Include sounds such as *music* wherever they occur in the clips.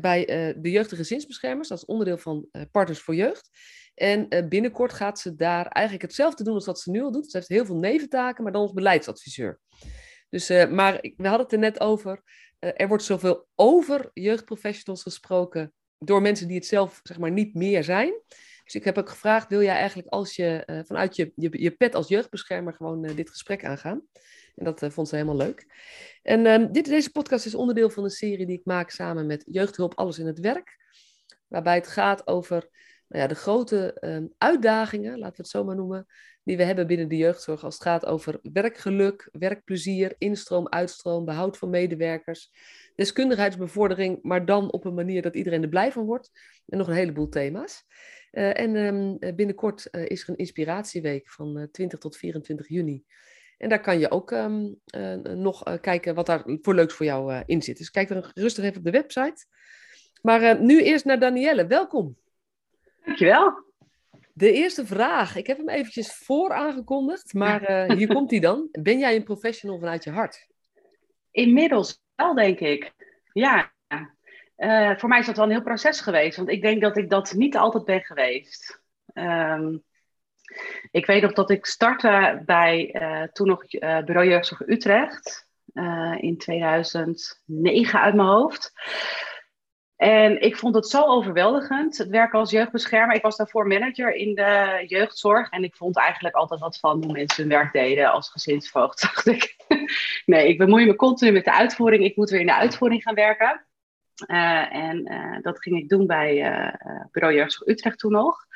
bij uh, de Jeugd- Gezinsbeschermers. Dat is onderdeel van uh, Partners voor Jeugd. En binnenkort gaat ze daar eigenlijk hetzelfde doen als wat ze nu al doet. Ze heeft heel veel neventaken, maar dan als beleidsadviseur. Dus, maar we hadden het er net over. er wordt zoveel over jeugdprofessionals gesproken door mensen die het zelf zeg maar, niet meer zijn. Dus ik heb ook gevraagd, wil jij eigenlijk als je vanuit je, je, je pet als jeugdbeschermer gewoon dit gesprek aangaan? En dat uh, vond ze helemaal leuk. En um, dit, deze podcast is onderdeel van een serie die ik maak samen met Jeugdhulp Alles in het Werk. Waarbij het gaat over nou ja, de grote um, uitdagingen, laten we het zo maar noemen, die we hebben binnen de jeugdzorg. Als het gaat over werkgeluk, werkplezier, instroom, uitstroom, behoud van medewerkers, deskundigheidsbevordering, maar dan op een manier dat iedereen er blij van wordt. En nog een heleboel thema's. Uh, en um, binnenkort uh, is er een inspiratieweek van 20 tot 24 juni. En daar kan je ook um, uh, nog uh, kijken wat daar voor leuks voor jou uh, in zit. Dus kijk dan rustig even op de website. Maar nu eerst naar Danielle. Welkom. Dankjewel. De eerste vraag. Ik heb hem eventjes voor aangekondigd, maar *laughs* hier komt hij dan. Ben jij een professional vanuit je hart? Inmiddels wel, denk ik. Ja. voor mij is dat wel een heel proces geweest. Want ik denk dat ik dat niet altijd ben geweest. Um, ik weet nog dat ik startte bij uh, toen nog uh, Bureau Jeugdzorg Utrecht uh, in 2009 uit mijn hoofd. En ik vond het zo overweldigend, het werken als jeugdbeschermer. Ik was daarvoor manager in de jeugdzorg en ik vond eigenlijk altijd wat van hoe mensen hun werk deden als gezinsvoogd. *laughs* Dacht ik, nee, ik bemoei me continu met de uitvoering. Ik moet weer in de uitvoering gaan werken. en dat ging ik doen bij Bureau Jeugdzorg Utrecht toen nog.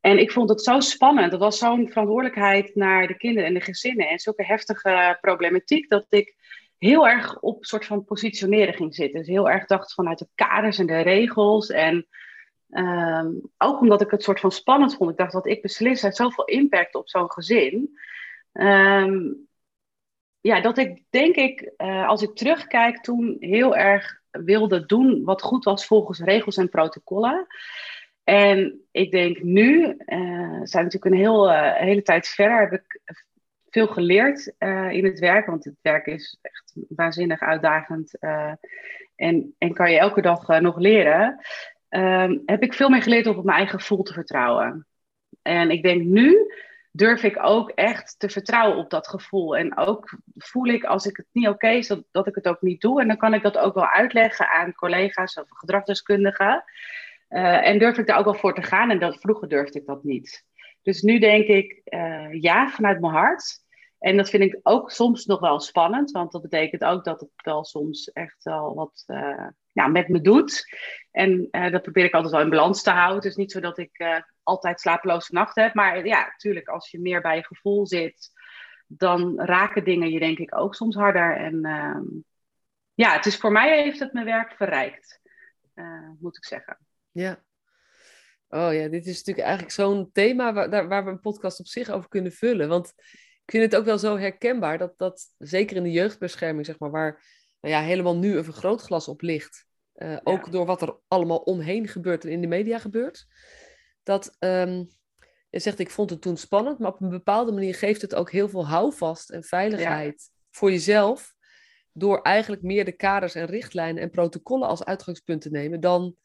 En ik vond het zo spannend. Dat was zo'n verantwoordelijkheid naar de kinderen en de gezinnen. En zulke heftige problematiek dat ik heel erg op soort van positioneren ging zitten. Dus heel erg dacht vanuit de kaders en de regels. En um, ook omdat ik het soort van spannend vond. Ik dacht dat ik beslis heeft zoveel impact op zo'n gezin. Um, ja, dat ik denk ik, uh, als ik terugkijk, toen heel erg wilde doen wat goed was volgens regels en protocollen. En ik denk nu, uh, zijn natuurlijk een heel, uh, hele tijd verder, heb ik veel geleerd uh, in het werk. Want het werk is echt waanzinnig uitdagend. en, en kan je elke dag nog leren. Ehm, heb ik veel meer geleerd om op mijn eigen gevoel te vertrouwen. En ik denk nu durf ik ook echt te vertrouwen op dat gevoel. En ook voel ik als ik het niet oké is, dat, dat ik het ook niet doe. En dan kan ik dat ook wel uitleggen aan collega's of gedragsdeskundigen. Uh, en durf ik daar ook wel voor te gaan. En dat, vroeger durfde ik dat niet. Dus nu denk ik uh, ja vanuit mijn hart. En dat vind ik ook soms nog wel spannend. Want dat betekent ook dat het wel soms echt wel wat ja, met me doet. En dat probeer ik altijd wel in balans te houden. Het is niet zo dat ik altijd slapeloze nachten heb. Maar ja, natuurlijk, als je meer bij je gevoel zit, dan raken dingen je denk ik ook soms harder. En ehm, ja, het is voor mij heeft het mijn werk verrijkt, moet ik zeggen. Ja. Oh ja, dit is natuurlijk eigenlijk zo'n thema waar, waar we een podcast op zich over kunnen vullen. Want ik vind het ook wel zo herkenbaar dat, dat zeker in de jeugdbescherming, zeg maar, waar nou ja, helemaal nu een vergrootglas op ligt. Uh, ook door wat er allemaal omheen gebeurt en in de media gebeurt. Dat um, je zegt, ik vond het toen spannend, maar op een bepaalde manier geeft het ook heel veel houvast en veiligheid ja. voor jezelf. Door eigenlijk meer de kaders en richtlijnen en protocollen als uitgangspunt te nemen dan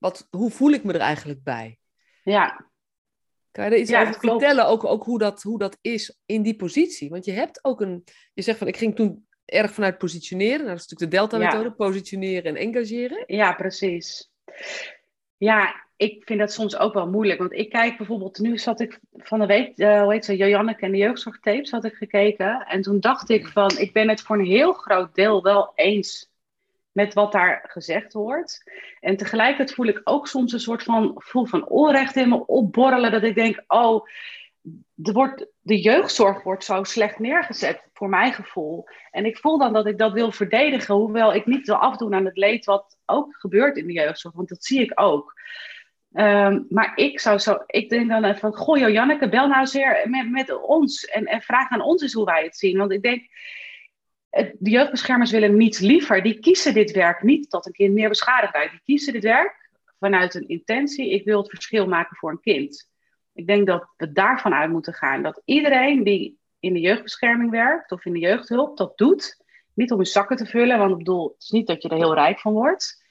wat, hoe voel ik me er eigenlijk bij? Ja. Kan je er iets ja, over vertellen, ook, ook hoe, dat, hoe dat is in die positie? Want je hebt ook een, je zegt van ik ging toen erg vanuit positioneren, nou, dat is natuurlijk de Delta-methode, ja. positioneren en engageren. Ja, precies. Ja, ik vind dat soms ook wel moeilijk, want ik kijk bijvoorbeeld, nu zat ik van de week, uh, hoe heet ze, Joanneke en de jeugdzorgtapes had ik gekeken. En toen dacht ik van, ik ben het voor een heel groot deel wel eens met wat daar gezegd wordt. En tegelijkertijd voel ik ook soms een soort van gevoel van onrecht in me opborrelen. Dat ik denk, oh, de, wordt, de jeugdzorg wordt zo slecht neergezet, voor mijn gevoel. En ik voel dan dat ik dat wil verdedigen, hoewel ik niet wil afdoen aan het leed wat ook gebeurt in de jeugdzorg, want dat zie ik ook. Ehm, maar ik zou zo, ik denk dan van, goh Janneke, bel nou weer met, met ons en, en vraag aan ons eens hoe wij het zien. Want ik denk, de jeugdbeschermers willen niets liever. Die kiezen dit werk niet dat een kind meer beschadigd wordt. Die kiezen dit werk vanuit een intentie, ik wil het verschil maken voor een kind. Ik denk dat we daarvan uit moeten gaan. Dat iedereen die in de jeugdbescherming werkt of in de jeugdhulp dat doet. Niet om je zakken te vullen, want bedoel, het is niet dat je er heel rijk van wordt.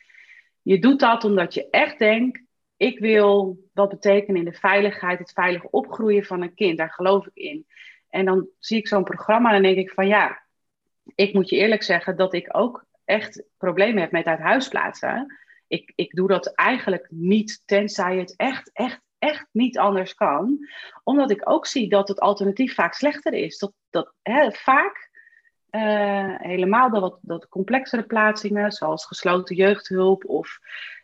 Je doet dat omdat je echt denkt, ik wil wat betekenen in de veiligheid, het veilig opgroeien van een kind. Daar geloof ik in. En dan zie ik zo'n programma en dan denk ik van ja, ik moet je eerlijk zeggen dat ik ook echt problemen heb met uit huis plaatsen. Ik, ik doe dat eigenlijk niet, tenzij het echt, echt, echt niet anders kan. Omdat ik ook zie dat het alternatief vaak slechter is. Dat, dat hè, vaak, uh, helemaal de wat dat complexere plaatsingen, zoals gesloten jeugdhulp of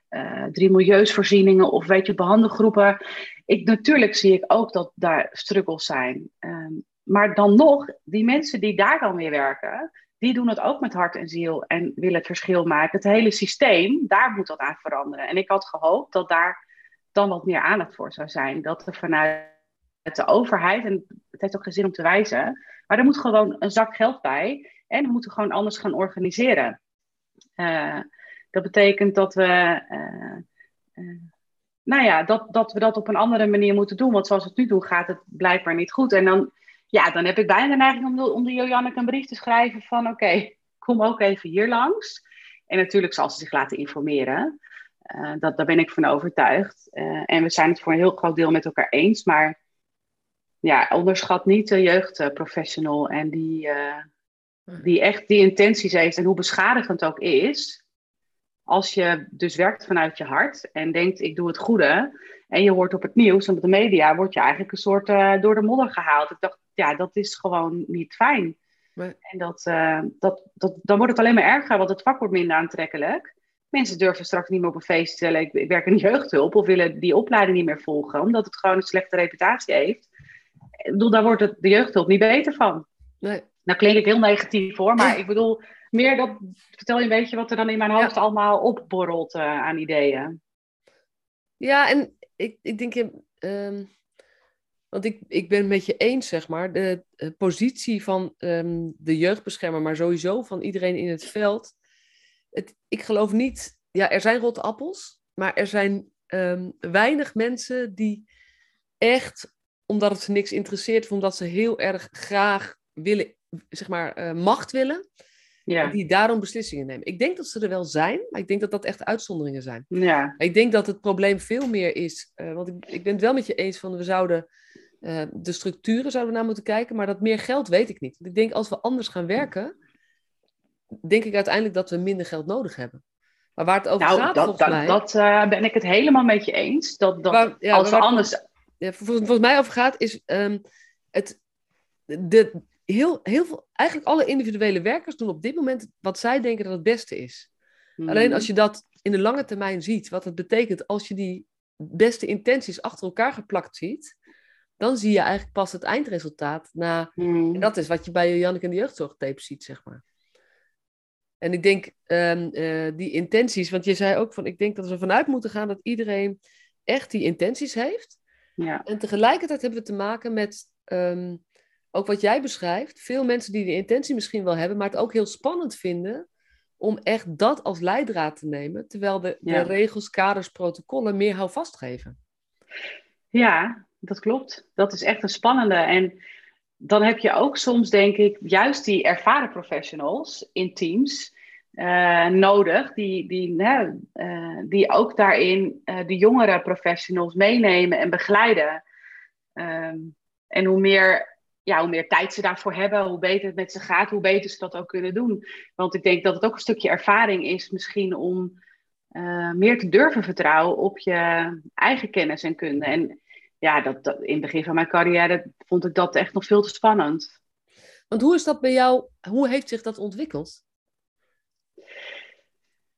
uh, drie milieusvoorzieningen of weet je, behandelgroepen. Ik, natuurlijk zie ik ook dat daar struggles zijn. Um, maar dan nog, die mensen die daar dan weer werken, die doen het ook met hart en ziel en willen het verschil maken. Het hele systeem, daar moet dat aan veranderen. En ik had gehoopt dat daar dan wat meer aandacht voor zou zijn. Dat er vanuit de overheid, en het heeft ook geen zin om te wijzen, maar er moet gewoon een zak geld bij en we moeten gewoon anders gaan organiseren. Uh, dat betekent dat we, uh, uh, nou ja, dat, dat we dat op een andere manier moeten doen. Want zoals we het nu doen, gaat het blijkbaar niet goed. En dan ja, dan heb ik bijna de neiging om de, om een brief te schrijven van oké, kom ook even hier langs. En natuurlijk zal ze zich laten informeren. Uh, dat, daar ben ik van overtuigd. Uh, en we zijn het voor een heel groot deel met elkaar eens. Maar ja, onderschat niet de jeugdprofessional en die, uh, die echt die intenties heeft en hoe beschadigend ook is. Als je dus werkt vanuit je hart en denkt ik doe het goede en je hoort op het nieuws en op de media, word je eigenlijk een soort door de modder gehaald. Ik dacht, ja, dat is gewoon niet fijn. En dat, uh, dat, dat, dan wordt het alleen maar erger, want het vak wordt minder aantrekkelijk. Mensen durven straks niet meer op een feest te stellen, ik, werk in jeugdhulp, of willen die opleiding niet meer volgen, omdat het gewoon een slechte reputatie heeft. Ik bedoel, daar wordt het, de jeugdhulp niet beter van. Nee. Nou klink ik heel negatief hoor, maar ik bedoel, meer dat, vertel je een beetje wat er dan in mijn hoofd allemaal opborrelt uh, aan ideeën. Ja, en ik, ik denk, je, ehm, want ik, ik ben het met je eens, zeg maar, de, positie van um, de jeugdbeschermer, maar sowieso van iedereen in het veld. Het, ik geloof niet, ja, er zijn rotte appels, maar er zijn um, weinig mensen die echt, omdat het ze niks interesseert, of omdat ze heel erg graag willen, zeg maar, uh, macht willen, ja. die daarom beslissingen nemen. Ik denk dat ze er wel zijn, maar ik denk dat dat echt uitzonderingen zijn. Ja. Ik denk dat het probleem veel meer is, uh, want ik, ik ben het wel met je eens van we zouden uh, de structuren zouden we naar moeten kijken, maar dat meer geld weet ik niet. Ik denk als we anders gaan werken, denk ik uiteindelijk dat we minder geld nodig hebben. Maar waar het over nou, gaat, dat, volgens dat, mij... Dat uh, ben ik het helemaal met je eens. Dat, dat ja, als we anders... Ja, volgens, volgens, mij over gaat, is um, het... De, heel, heel veel, eigenlijk alle individuele werkers doen op dit moment wat zij denken dat het beste is. Alleen als je dat in de lange termijn ziet, wat het betekent als je die beste intenties achter elkaar geplakt ziet, dan zie je eigenlijk pas het eindresultaat. Na, hmm. En dat is wat je bij Janneke en de jeugdzorgtape ziet, zeg maar. En ik denk, um, uh, die intenties, want je zei ook van, ik denk dat we vanuit moeten gaan dat iedereen echt die intenties heeft. Ja. En tegelijkertijd hebben we te maken met, um, ook wat jij beschrijft, veel mensen die de intentie misschien wel hebben, maar het ook heel spannend vinden om echt dat als leidraad te nemen, terwijl de, ja. de regels, kaders, protocollen meer houvast geven. Ja, dat klopt. Dat is echt een spannende. En dan heb je ook soms, denk ik, juist die ervaren professionals in teams uh, nodig, die, die, uh, die ook daarin uh, de jongere professionals meenemen en begeleiden. Um, en hoe meer, ja, hoe meer tijd ze daarvoor hebben, hoe beter het met ze gaat, hoe beter ze dat ook kunnen doen. Want ik denk dat het ook een stukje ervaring is, misschien om meer te durven vertrouwen op je eigen kennis en kunde. En ja, dat, dat, in het begin van mijn carrière vond ik dat echt nog veel te spannend. Want hoe is dat bij jou, hoe heeft zich dat ontwikkeld?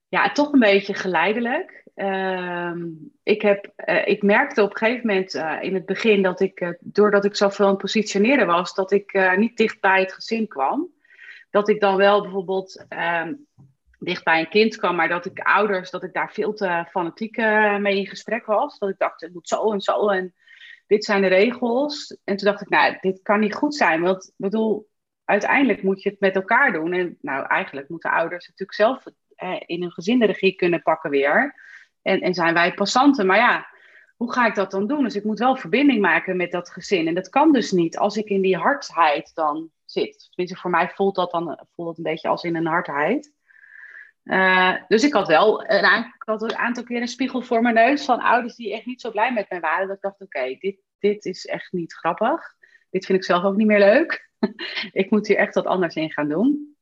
Ja, toch een beetje geleidelijk. Uh, ik, heb, uh, ik merkte op een gegeven moment uh, in het begin dat ik, uh, doordat ik zoveel aan het positioneren was, dat ik niet dicht bij het gezin kwam. Dat ik dan wel bijvoorbeeld ehm, dicht bij een kind kwam, maar dat ik ouders, dat ik daar veel te fanatiek mee in gesprek was. Dat ik dacht, het moet zo en zo en dit zijn de regels. En toen dacht ik, nou, dit kan niet goed zijn. Want ik bedoel, uiteindelijk moet je het met elkaar doen. En nou, eigenlijk moeten ouders natuurlijk zelf in hun gezin de regie kunnen pakken weer. En, en zijn wij passanten. Maar ja, hoe ga ik dat dan doen? Dus ik moet wel verbinding maken met dat gezin. En dat kan dus niet als ik in die hardheid dan zit. Tenminste, voor mij voelt dat dan voelt dat een beetje als in een hardheid. Uh, dus ik had wel een, ik had een aantal keer een spiegel voor mijn neus van ouders die echt niet zo blij met mij waren. Dat ik dacht, oké, dit, dit is echt niet grappig. Dit vind ik zelf ook niet meer leuk. *laughs* ik moet hier echt wat anders in gaan doen.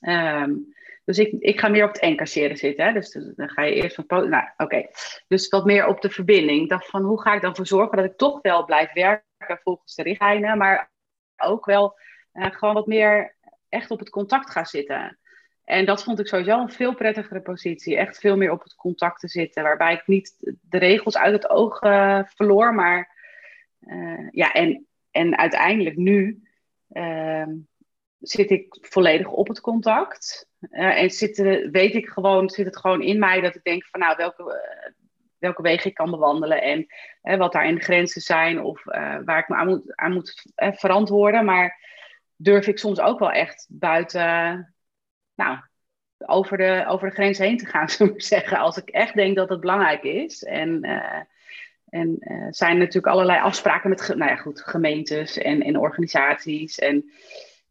Um, dus ik, ik ga meer op het encasseren zitten. Hè? Dus dan ga je eerst van. Nou, oké. Dus wat meer op de verbinding. Ik dacht van hoe ga ik dan voor zorgen dat ik toch wel blijf werken volgens de richtlijnen, maar ook wel uh, gewoon wat meer echt op het contact ga zitten. En dat vond ik sowieso een veel prettigere positie. Echt veel meer op het contact te zitten. Waarbij ik niet de regels uit het oog uh, verloor. Maar uh, ja, en, en uiteindelijk nu ehm, zit ik volledig op het contact. Uh, en zit, weet ik gewoon, zit het gewoon in mij dat ik denk van nou, welke, welke wegen ik kan bewandelen en wat daar in de grenzen zijn of waar ik me aan moet, aan moet verantwoorden. Maar durf ik soms ook wel echt buiten, nou, over de, over de grens heen te gaan, *laughs* zullen we zeggen. Als ik echt denk dat het belangrijk is. En, en zijn natuurlijk allerlei afspraken met nou ja, goed, gemeentes en, en organisaties. En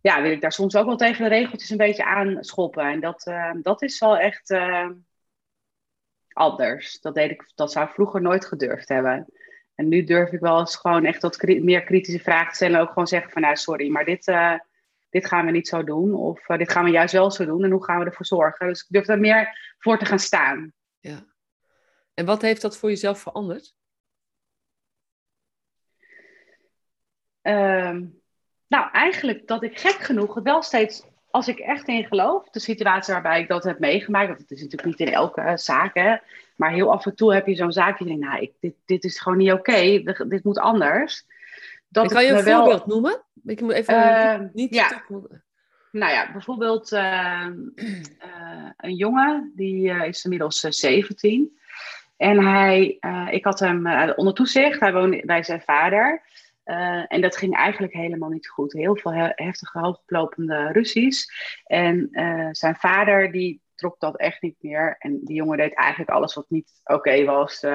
ja, wil ik daar soms ook wel tegen de regeltjes een beetje aanschoppen. En dat, uh, dat is wel echt anders. Dat, deed ik, dat zou ik vroeger nooit gedurfd hebben. En nu durf ik wel eens gewoon echt wat meer kritische vragen te stellen. En ook gewoon zeggen van nou sorry, maar dit, dit gaan we niet zo doen. Of dit gaan we juist wel zo doen. En hoe gaan we ervoor zorgen? Dus ik durf daar meer voor te gaan staan. Ja. En wat heeft dat voor jezelf veranderd? Um, nou, eigenlijk dat ik gek genoeg het wel steeds, als ik echt in geloof, de situatie waarbij ik dat heb meegemaakt, dat het is natuurlijk niet in elke uh, zaak, hè, maar heel af en toe heb je zo'n zaak, je denkt, nou, ik, dit, dit is gewoon niet oké, dit moet anders. Dat kan je een voorbeeld noemen? Ik moet even uh, niet ja. Nou ja, bijvoorbeeld uh, een jongen, die is inmiddels 17. En hij, ik had hem onder toezicht, hij woonde bij zijn vader. En dat ging eigenlijk helemaal niet goed. Heel veel heftige, hooglopende ruzies. En zijn vader, die trok dat echt niet meer. En die jongen deed eigenlijk alles wat niet oké was.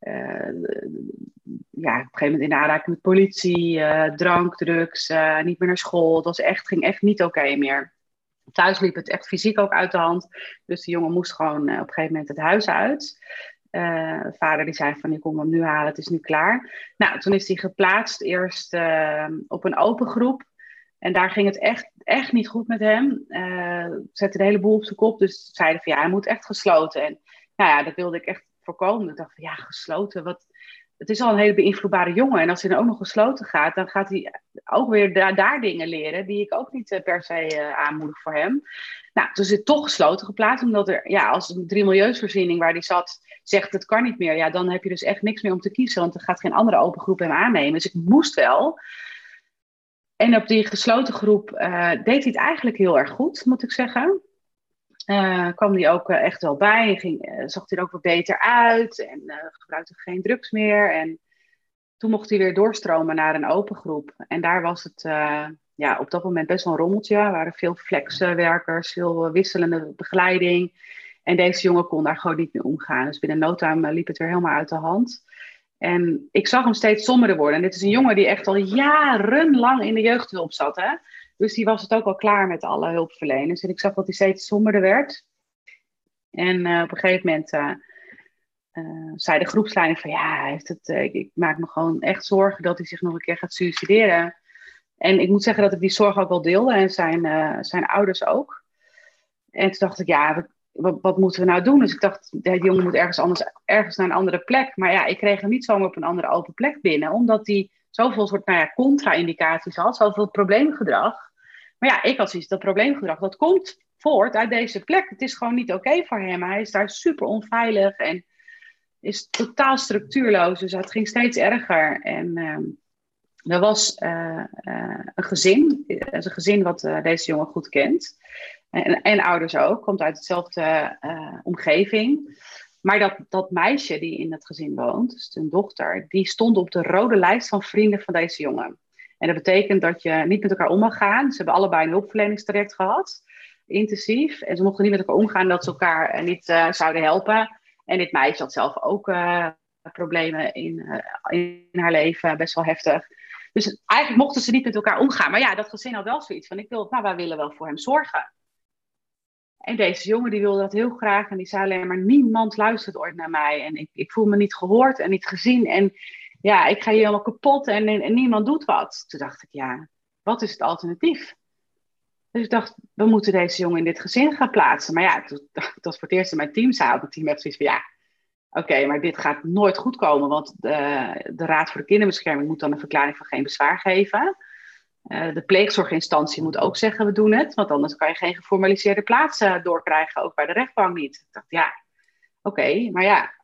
Uh, ja, op een gegeven moment in aanraking met politie, drank, drugs, niet meer naar school. Het was echt, ging echt niet oké meer. Thuis liep het echt fysiek ook uit de hand. Dus die jongen moest gewoon op een gegeven moment het huis uit. Vader die zei van, je kom hem nu halen, het is nu klaar. Nou, toen is hij geplaatst eerst op een open groep. En daar ging het echt, echt niet goed met hem. Uh, zette de hele boel op zijn kop. Dus zeiden van, ja, hij moet echt gesloten. En nou ja, dat wilde ik echt voorkomen. Ik dacht van, ja, gesloten, wat... Het is al een hele beïnvloedbare jongen. En als hij dan ook nog gesloten gaat, dan gaat hij ook weer daar, daar dingen leren die ik ook niet per se aanmoedig voor hem. Nou, toen is het toch gesloten geplaatst, omdat er, ja, als een drie milieusvoorziening waar die zat, zegt het kan niet meer, ja, dan heb je dus echt niks meer om te kiezen, want er gaat geen andere open groep hem aannemen. Dus ik moest wel. En op die gesloten groep uh, deed hij het eigenlijk heel erg goed, moet ik zeggen. Uh, kwam hij ook uh, echt wel bij, ging, zag hij er ook wat beter uit en gebruikte geen drugs meer. En toen mocht hij weer doorstromen naar een open groep. En daar was het ja, op dat moment best wel een rommeltje. Er waren veel flexwerkers, veel wisselende begeleiding. En deze jongen kon daar gewoon niet mee omgaan. Dus binnen no time eh, liep het weer helemaal uit de hand. En ik zag hem steeds somberder worden. En dit is een jongen die echt al jarenlang in de jeugdhulp zat. Hè? Dus die was het ook al klaar met alle hulpverleners. En ik zag dat hij steeds somberder werd. En uh, op een gegeven moment uh, uh, zei de groepsleiding van... Ja, heeft het, ik, maak me gewoon echt zorgen dat hij zich nog een keer gaat suicideren. En ik moet zeggen dat ik die zorg ook wel deelde. En zijn, zijn ouders ook. En toen dacht ik, ja, wat, wat, moeten we nou doen? Dus ik dacht, die jongen moet ergens anders, ergens naar een andere plek. Maar ja, ik kreeg hem niet zomaar op een andere open plek binnen, omdat hij zoveel soort nou ja, contra-indicaties had, zoveel probleemgedrag. Maar ja, ik had zoiets, dat probleemgedrag, dat komt voort uit deze plek. Het is gewoon niet oké voor hem. Hij is daar super onveilig en is totaal structuurloos. Dus het ging steeds erger. En uh, er was uh, een gezin, een gezin wat deze jongen goed kent. En, en ouders ook, komt uit dezelfde omgeving. Maar dat, dat meisje die in het gezin woont, dus een dochter, die stond op de rode lijst van vrienden van deze jongen. En dat betekent dat je niet met elkaar om mag gaan. Ze hebben allebei een hulpverleningstraject gehad, intensief. En ze mochten niet met elkaar omgaan dat ze elkaar eh, niet uh, zouden helpen. En dit meisje had zelf ook uh, problemen in, in haar leven, best wel heftig. Dus eigenlijk mochten ze niet met elkaar omgaan. Maar ja, dat gezin had wel zoiets van, ik wil, nou, wij willen wel voor hem zorgen. En deze jongen die wilde dat heel graag. En die zei alleen maar, niemand luistert ooit naar mij. En ik, ik voel me niet gehoord en niet gezien. En ja, ik ga hier helemaal kapot en, niemand doet wat. Toen dacht ik, ja, wat is het alternatief? Dus ik dacht, we moeten deze jongen in dit gezin gaan plaatsen. Maar ja, dat *laughs* was voor het eerst in mijn teamzaal. Het team heeft zoiets van, ja, oké, maar dit gaat nooit goed komen. Want de, de Raad voor de Kinderbescherming moet dan een verklaring van geen bezwaar geven. Uh, de pleegzorginstantie moet ook zeggen, we doen het. Want anders kan je geen geformaliseerde plaats doorkrijgen, ook bij de rechtbank niet. Ik dacht, ja, oké, maar ja,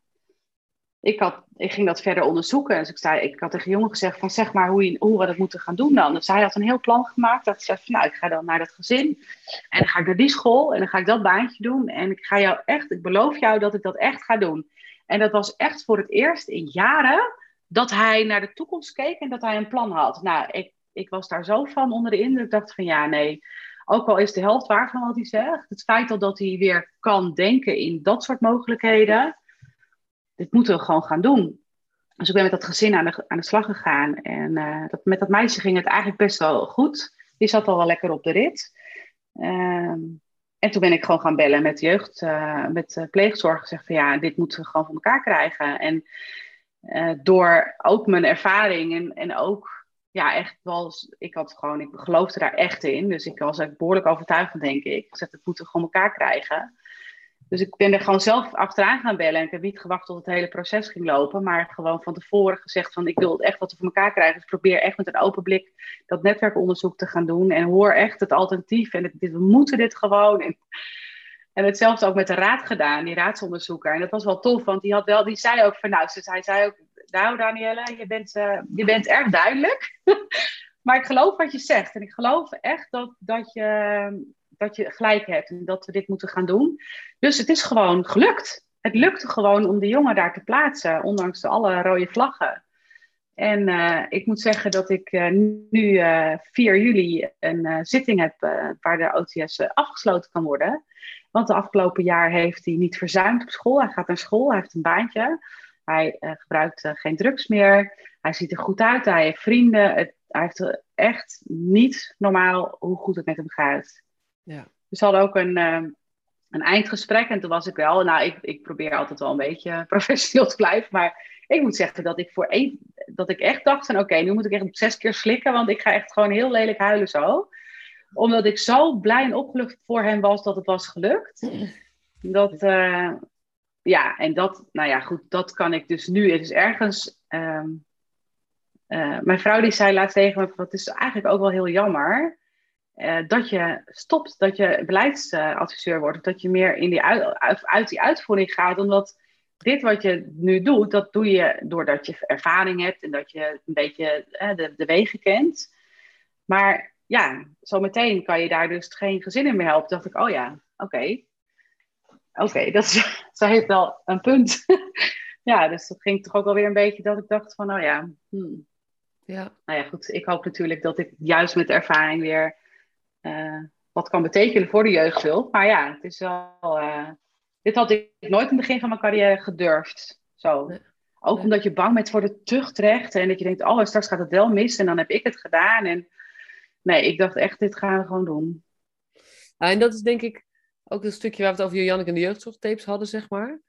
ik, had, ik ging dat verder onderzoeken. Dus ik, zei, ik had tegen jongen gezegd van zeg maar hoe, je, hoe we dat moeten gaan doen dan. Dus hij had een heel plan gemaakt. Dat zei van nou, ik ga dan naar dat gezin. En dan ga ik naar die school. En dan ga ik dat baantje doen. En ik ga jou echt, ik beloof jou dat ik dat echt ga doen. En dat was echt voor het eerst in jaren dat hij naar de toekomst keek en dat hij een plan had. Nou, ik, ik was daar zo van onder de indruk. Dacht van ja, nee. Ook al is de helft waar van wat hij zegt. Het feit al dat hij weer kan denken in dat soort mogelijkheden dit moeten we gewoon gaan doen. Dus ik ben met dat gezin aan de, aan de slag gegaan. En uh, dat, met dat meisje ging het eigenlijk best wel goed. Die zat al wel lekker op de rit. Uh, en toen ben ik gewoon gaan bellen met jeugd, uh, met pleegzorg. Gezegd van ja, dit moeten we gewoon voor elkaar krijgen. En eh, door ook mijn ervaring en, en ook, ja, echt wel, ik had gewoon, ik geloofde daar echt in. Dus ik was eigenlijk behoorlijk overtuigend, denk ik. Ik zeg, dat moeten we gewoon elkaar krijgen. Dus ik ben er gewoon zelf achteraan gaan bellen. En ik heb niet gewacht tot het hele proces ging lopen. Maar gewoon van tevoren gezegd van ik wil echt wat we voor elkaar krijgen. Dus probeer echt met een open blik dat netwerkonderzoek te gaan doen. En hoor echt het alternatief. En we moeten dit gewoon. En, en hetzelfde ook met de raad gedaan, die raadsonderzoeker. En dat was wel tof, want die, had wel, die zei ook van nou, hij zei ook, nou Danielle, je bent, uh, je bent erg duidelijk. *laughs* maar ik geloof wat je zegt. En ik geloof echt dat, dat je dat je gelijk hebt en dat we dit moeten gaan doen. Dus het is gewoon gelukt. Het lukte gewoon om de jongen daar te plaatsen, ondanks alle rode vlaggen. En uh, ik moet zeggen dat ik uh, nu uh, eh, 4 juli een zitting heb waar de OTS afgesloten kan worden. Want de afgelopen jaar heeft hij niet verzuimd op school. Hij gaat naar school, hij heeft een baantje. Hij gebruikt geen drugs meer. Hij ziet er goed uit, hij heeft vrienden. Het, hij heeft echt niet normaal hoe goed het met hem gaat. Ja. Dus we hadden ook een, uh, een eindgesprek en toen was ik wel, nou, ik, ik probeer altijd wel een beetje *laughs* professioneel te blijven, maar ik moet zeggen dat ik voor één, dat ik echt dacht van, oké, nu moet ik echt zes keer slikken, want ik ga echt gewoon heel lelijk huilen zo. Omdat ik zo blij en opgelucht voor hem was dat het was gelukt. *clears throat* Dat, uh, ja, en dat, nou ja, goed, dat kan ik dus nu. Het is ergens. Uh, mijn vrouw die zei laatst tegen me: Het is eigenlijk ook wel heel jammer. Uh, dat je stopt, dat je beleidsadviseur wordt, of dat je meer in die uit, uit, die uitvoering gaat, omdat dit wat je nu doet, dat doe je doordat je ervaring hebt en dat je een beetje de, de wegen kent. Maar ja, zometeen kan je daar dus geen gezin in meer helpen. dacht ik, oh ja, oké. Oké, *laughs* dat is, ze heeft wel een punt. *laughs* ja, dus dat ging toch ook alweer een beetje dat ik dacht van, oh ja, hmm. ja. Nou ja, goed. Ik hoop natuurlijk dat ik juist met de ervaring weer uh, wat kan betekenen voor de jeugdhulp. Maar ja, het is wel. Uh, dit had ik nooit in het begin van mijn carrière gedurfd. Zo. Ook omdat je bang bent voor de tuchtrecht. En dat je denkt, oh, straks gaat het wel mis. En dan heb ik het gedaan. En nee, ik dacht echt, dit gaan we gewoon doen. Ja, en dat is denk ik ook een stukje waar we het over Janneke en de jeugdzorgtapes hadden, zeg maar.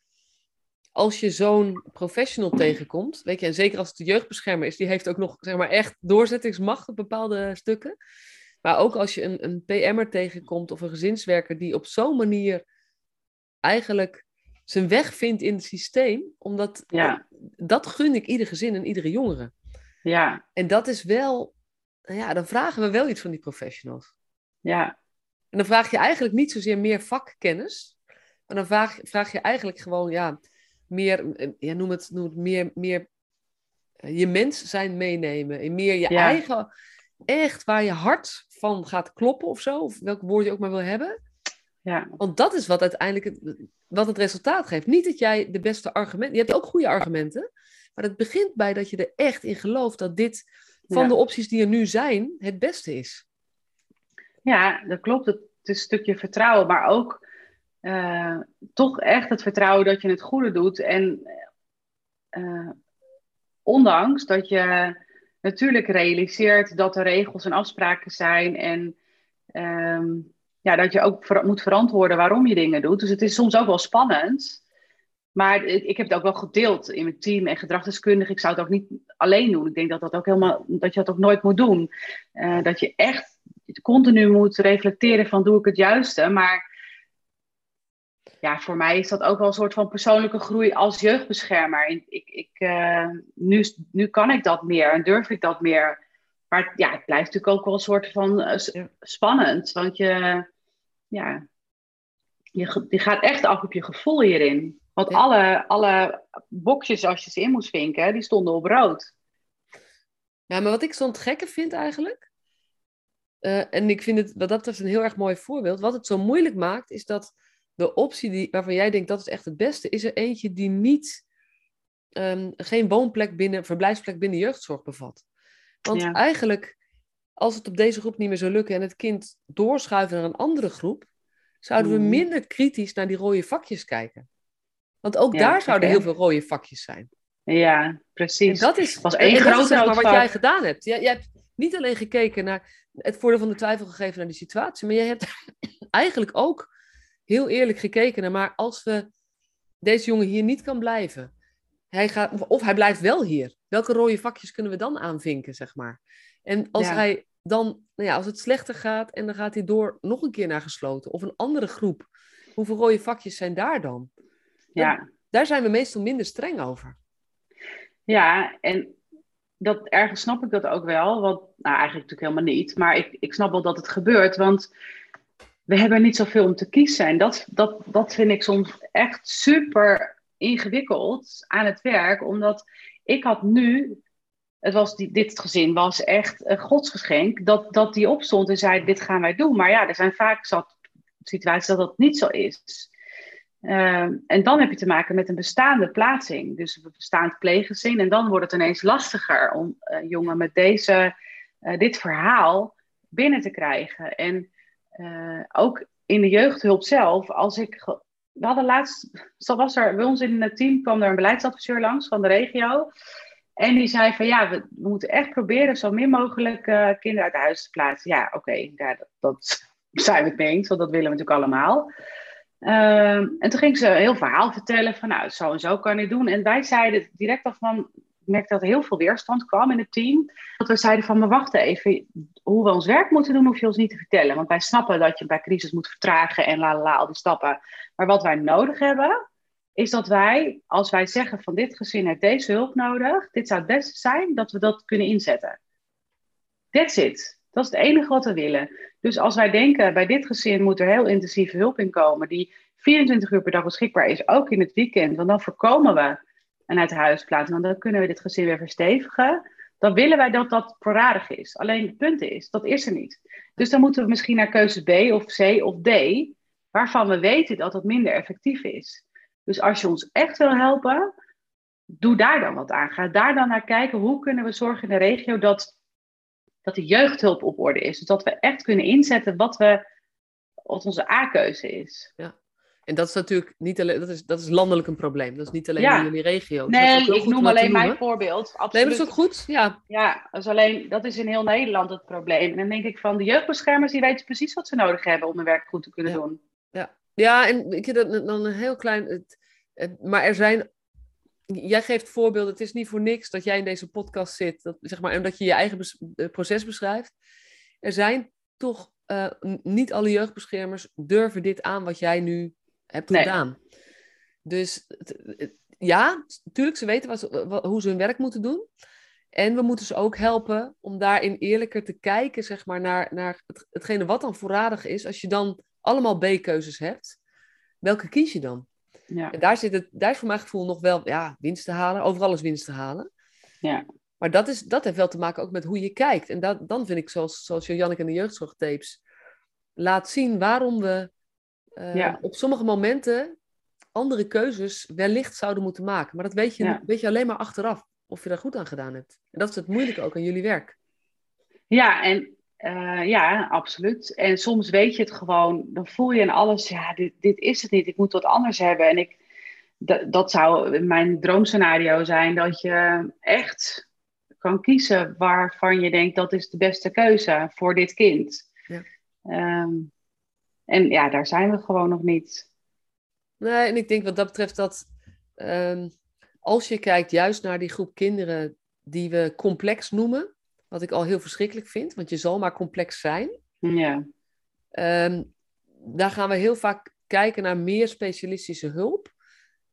Als je zo'n professional tegenkomt, weet je, en zeker als het de jeugdbeschermer is, die heeft ook nog, zeg maar, echt doorzettingsmacht op bepaalde stukken. Maar ook als je een, een PM'er tegenkomt of een gezinswerker die op zo'n manier eigenlijk zijn weg vindt in het systeem, omdat ja. dat gun ik ieder gezin en iedere jongere. Ja. En dat is wel, ja, dan vragen we wel iets van die professionals. Ja. En dan vraag je eigenlijk niet zozeer meer vakkennis, maar dan vraag, vraag je eigenlijk gewoon, ja, meer, ja, noem, het, noem het meer, meer eh, je mens zijn meenemen. En meer je eigen, echt waar je hart van gaat kloppen of zo, of welk woord je ook maar wil hebben. Ja. Want dat is wat uiteindelijk het, wat het resultaat geeft. Niet dat jij de beste argumenten... Je hebt ook goede argumenten. Maar het begint bij dat je er echt in gelooft dat dit van Ja. de opties die er nu zijn het beste is. Ja, dat klopt. Het is een stukje vertrouwen, maar ook eh, toch echt het vertrouwen dat je het goede doet. En eh, ondanks dat je natuurlijk realiseert dat er regels en afspraken zijn en ehm, ja, dat je ook moet verantwoorden waarom je dingen doet. Dus het is soms ook wel spannend. Maar ik, ik heb het ook wel gedeeld in mijn team en gedragsdeskundig. Ik zou het ook niet alleen doen. Ik denk dat dat ook helemaal, dat je dat ook nooit moet doen. Eh, dat je echt continu moet reflecteren van doe ik het juiste. Maar ja, voor mij is dat ook wel een soort van persoonlijke groei als jeugdbeschermer. Ik, ik, eh, nu, nu kan ik dat meer en durf ik dat meer. Maar ja, het blijft natuurlijk ook wel een soort van eh, spannend. Want je, ja, je, je gaat echt af op je gevoel hierin. Want Ja. alle, alle boxjes als je ze in moest vinken, die stonden op rood. Ja, maar wat ik zo'n gekke vind eigenlijk, eh, en ik vind het wat dat betreft een heel erg mooi voorbeeld, wat het zo moeilijk maakt, is dat de optie die, waarvan jij denkt dat is echt het beste, is er eentje die niet, ehm, geen woonplek binnen, verblijfsplek binnen jeugdzorg bevat. Want Ja. eigenlijk, als het op deze groep niet meer zou lukken en het kind doorschuiven naar een andere groep, zouden we Mhm. minder kritisch naar die rode vakjes kijken. Want ook Ja, daar zouden heel veel rode vakjes zijn. Ja, En precies. dat is, was één groot zeg maar wat jij gedaan hebt. Jij, jij hebt niet alleen gekeken naar het voordeel van de twijfel gegeven naar die situatie, maar jij hebt eigenlijk ook heel eerlijk gekeken naar, maar als we deze jongen hier niet kan blijven, hij gaat, of, of hij blijft wel hier, welke rode vakjes kunnen we dan aanvinken, zeg maar? En als Ja. hij dan, nou ja, als het slechter gaat en dan gaat hij door nog een keer naar gesloten of een andere groep, hoeveel rode vakjes zijn daar dan? Ja. Daar zijn we meestal minder streng over. Ja, en dat, ergens snap ik dat ook wel. Want, nou, eigenlijk natuurlijk helemaal niet. Maar ik, ik snap wel dat het gebeurt. Want we hebben niet zoveel om te kiezen. En dat, dat, dat vind ik soms echt super ingewikkeld aan het werk. Omdat ik had nu... Het was die, dit gezin was echt een godsgeschenk. Dat, dat die opstond en zei, dit gaan wij doen. Maar ja, er zijn vaak zat situaties dat dat niet zo is. Ehm, en dan heb je te maken met een bestaande plaatsing, dus een bestaand pleeggezin. En dan wordt het ineens lastiger om eh, jongen met deze, eh, dit verhaal binnen te krijgen. En eh, ook in de jeugdhulp zelf, als ik. We hadden laatst, was er bij ons in het team kwam er een beleidsadviseur langs van de regio. En die zei van ja, we, moeten echt proberen zo min mogelijk eh, kinderen uit huis te plaatsen. Ja, oké, dat, *laughs* zijn we het mee eens, want dat willen we natuurlijk allemaal. Ehm, en toen ging ze een heel verhaal vertellen van nou, zo en zo kan je doen. En wij zeiden direct al van, merkte dat er heel veel weerstand kwam in het team. Dat we zeiden van, maar wacht even, hoe we ons werk moeten doen hoef je ons niet te vertellen. Want wij snappen dat je bij crisis moet vertragen en la la la, al die stappen. Maar wat wij nodig hebben, is dat wij, als wij zeggen van dit gezin heeft deze hulp nodig, dit zou het beste zijn, dat we dat kunnen inzetten. That's it. Dat is het enige wat we willen. Dus als wij denken, bij dit gezin moet er heel intensieve hulp in komen, die 24 uur per dag beschikbaar is, ook in het weekend, want dan voorkomen we een uit huis plaatsen, dan kunnen we dit gezin weer verstevigen. Dan willen wij dat dat voorradig is. Alleen het punt is, dat is er niet. Dus dan moeten we misschien naar keuze B of C of D, waarvan we weten dat het minder effectief is. Dus als je ons echt wil helpen, doe daar dan wat aan. Ga daar dan naar kijken, hoe kunnen we zorgen in de regio dat dat de jeugdhulp op orde is. Dus dat we echt kunnen inzetten wat, we, wat onze A-keuze is. En dat is natuurlijk niet alleen, dat is, dat is landelijk een probleem. Dat is niet alleen Ja. in jullie regio. Dus Nee, ik noem alleen mijn noemen. voorbeeld. Nee, Absoluut. dat is ook goed. Ja, Ja, dat is, alleen, dat is in heel Nederland het probleem. En dan denk ik van de jeugdbeschermers, die weten precies wat ze nodig hebben om hun werk goed te kunnen Ja. doen. ja en ik heb dat dan een heel klein. Het, het- maar er zijn. Jij geeft voorbeelden. Het is niet voor niks dat jij in deze podcast zit. Dat, zeg maar, en dat je je eigen bes- eh, proces beschrijft. Er zijn toch eh, niet alle jeugdbeschermers durven dit aan wat jij nu hebt Nee. gedaan. Dus ja, natuurlijk, ze weten wat, hoe ze hun werk moeten doen. En we moeten ze ook helpen om daarin eerlijker te kijken, zeg maar, naar, naar het, hetgene wat dan voorradig is. Als je dan allemaal B-keuzes hebt, welke kies je dan? Ja. En daar, zit het, daar is voor mijn gevoel nog wel ja, winst te halen. Overal is winst te halen. Ja. Maar dat, is, dat heeft wel te maken ook met hoe je kijkt. En dat, dan vind ik, zoals, zoals Janneke en de jeugdzorgtapes laat zien waarom we uh, op sommige momenten andere keuzes wellicht zouden moeten maken. Maar dat weet je, weet je alleen maar achteraf of je daar goed aan gedaan hebt. En dat is het moeilijke ook aan jullie werk. Ja, en uh, ja, absoluut. En soms weet je het gewoon, dan voel je in alles, ja, dit, dit is het niet, ik moet wat anders hebben. En ik, dat zou mijn droomscenario zijn, dat je echt kan kiezen waarvan je denkt dat is de beste keuze voor dit kind. Ja. Um, en ja, daar zijn we gewoon nog niet. Nee, en ik denk wat dat betreft dat um, als je kijkt juist naar die groep kinderen die we complex noemen, wat ik al heel verschrikkelijk vind, want je zal maar complex zijn. Ja. Um, daar gaan we heel vaak kijken naar meer specialistische hulp.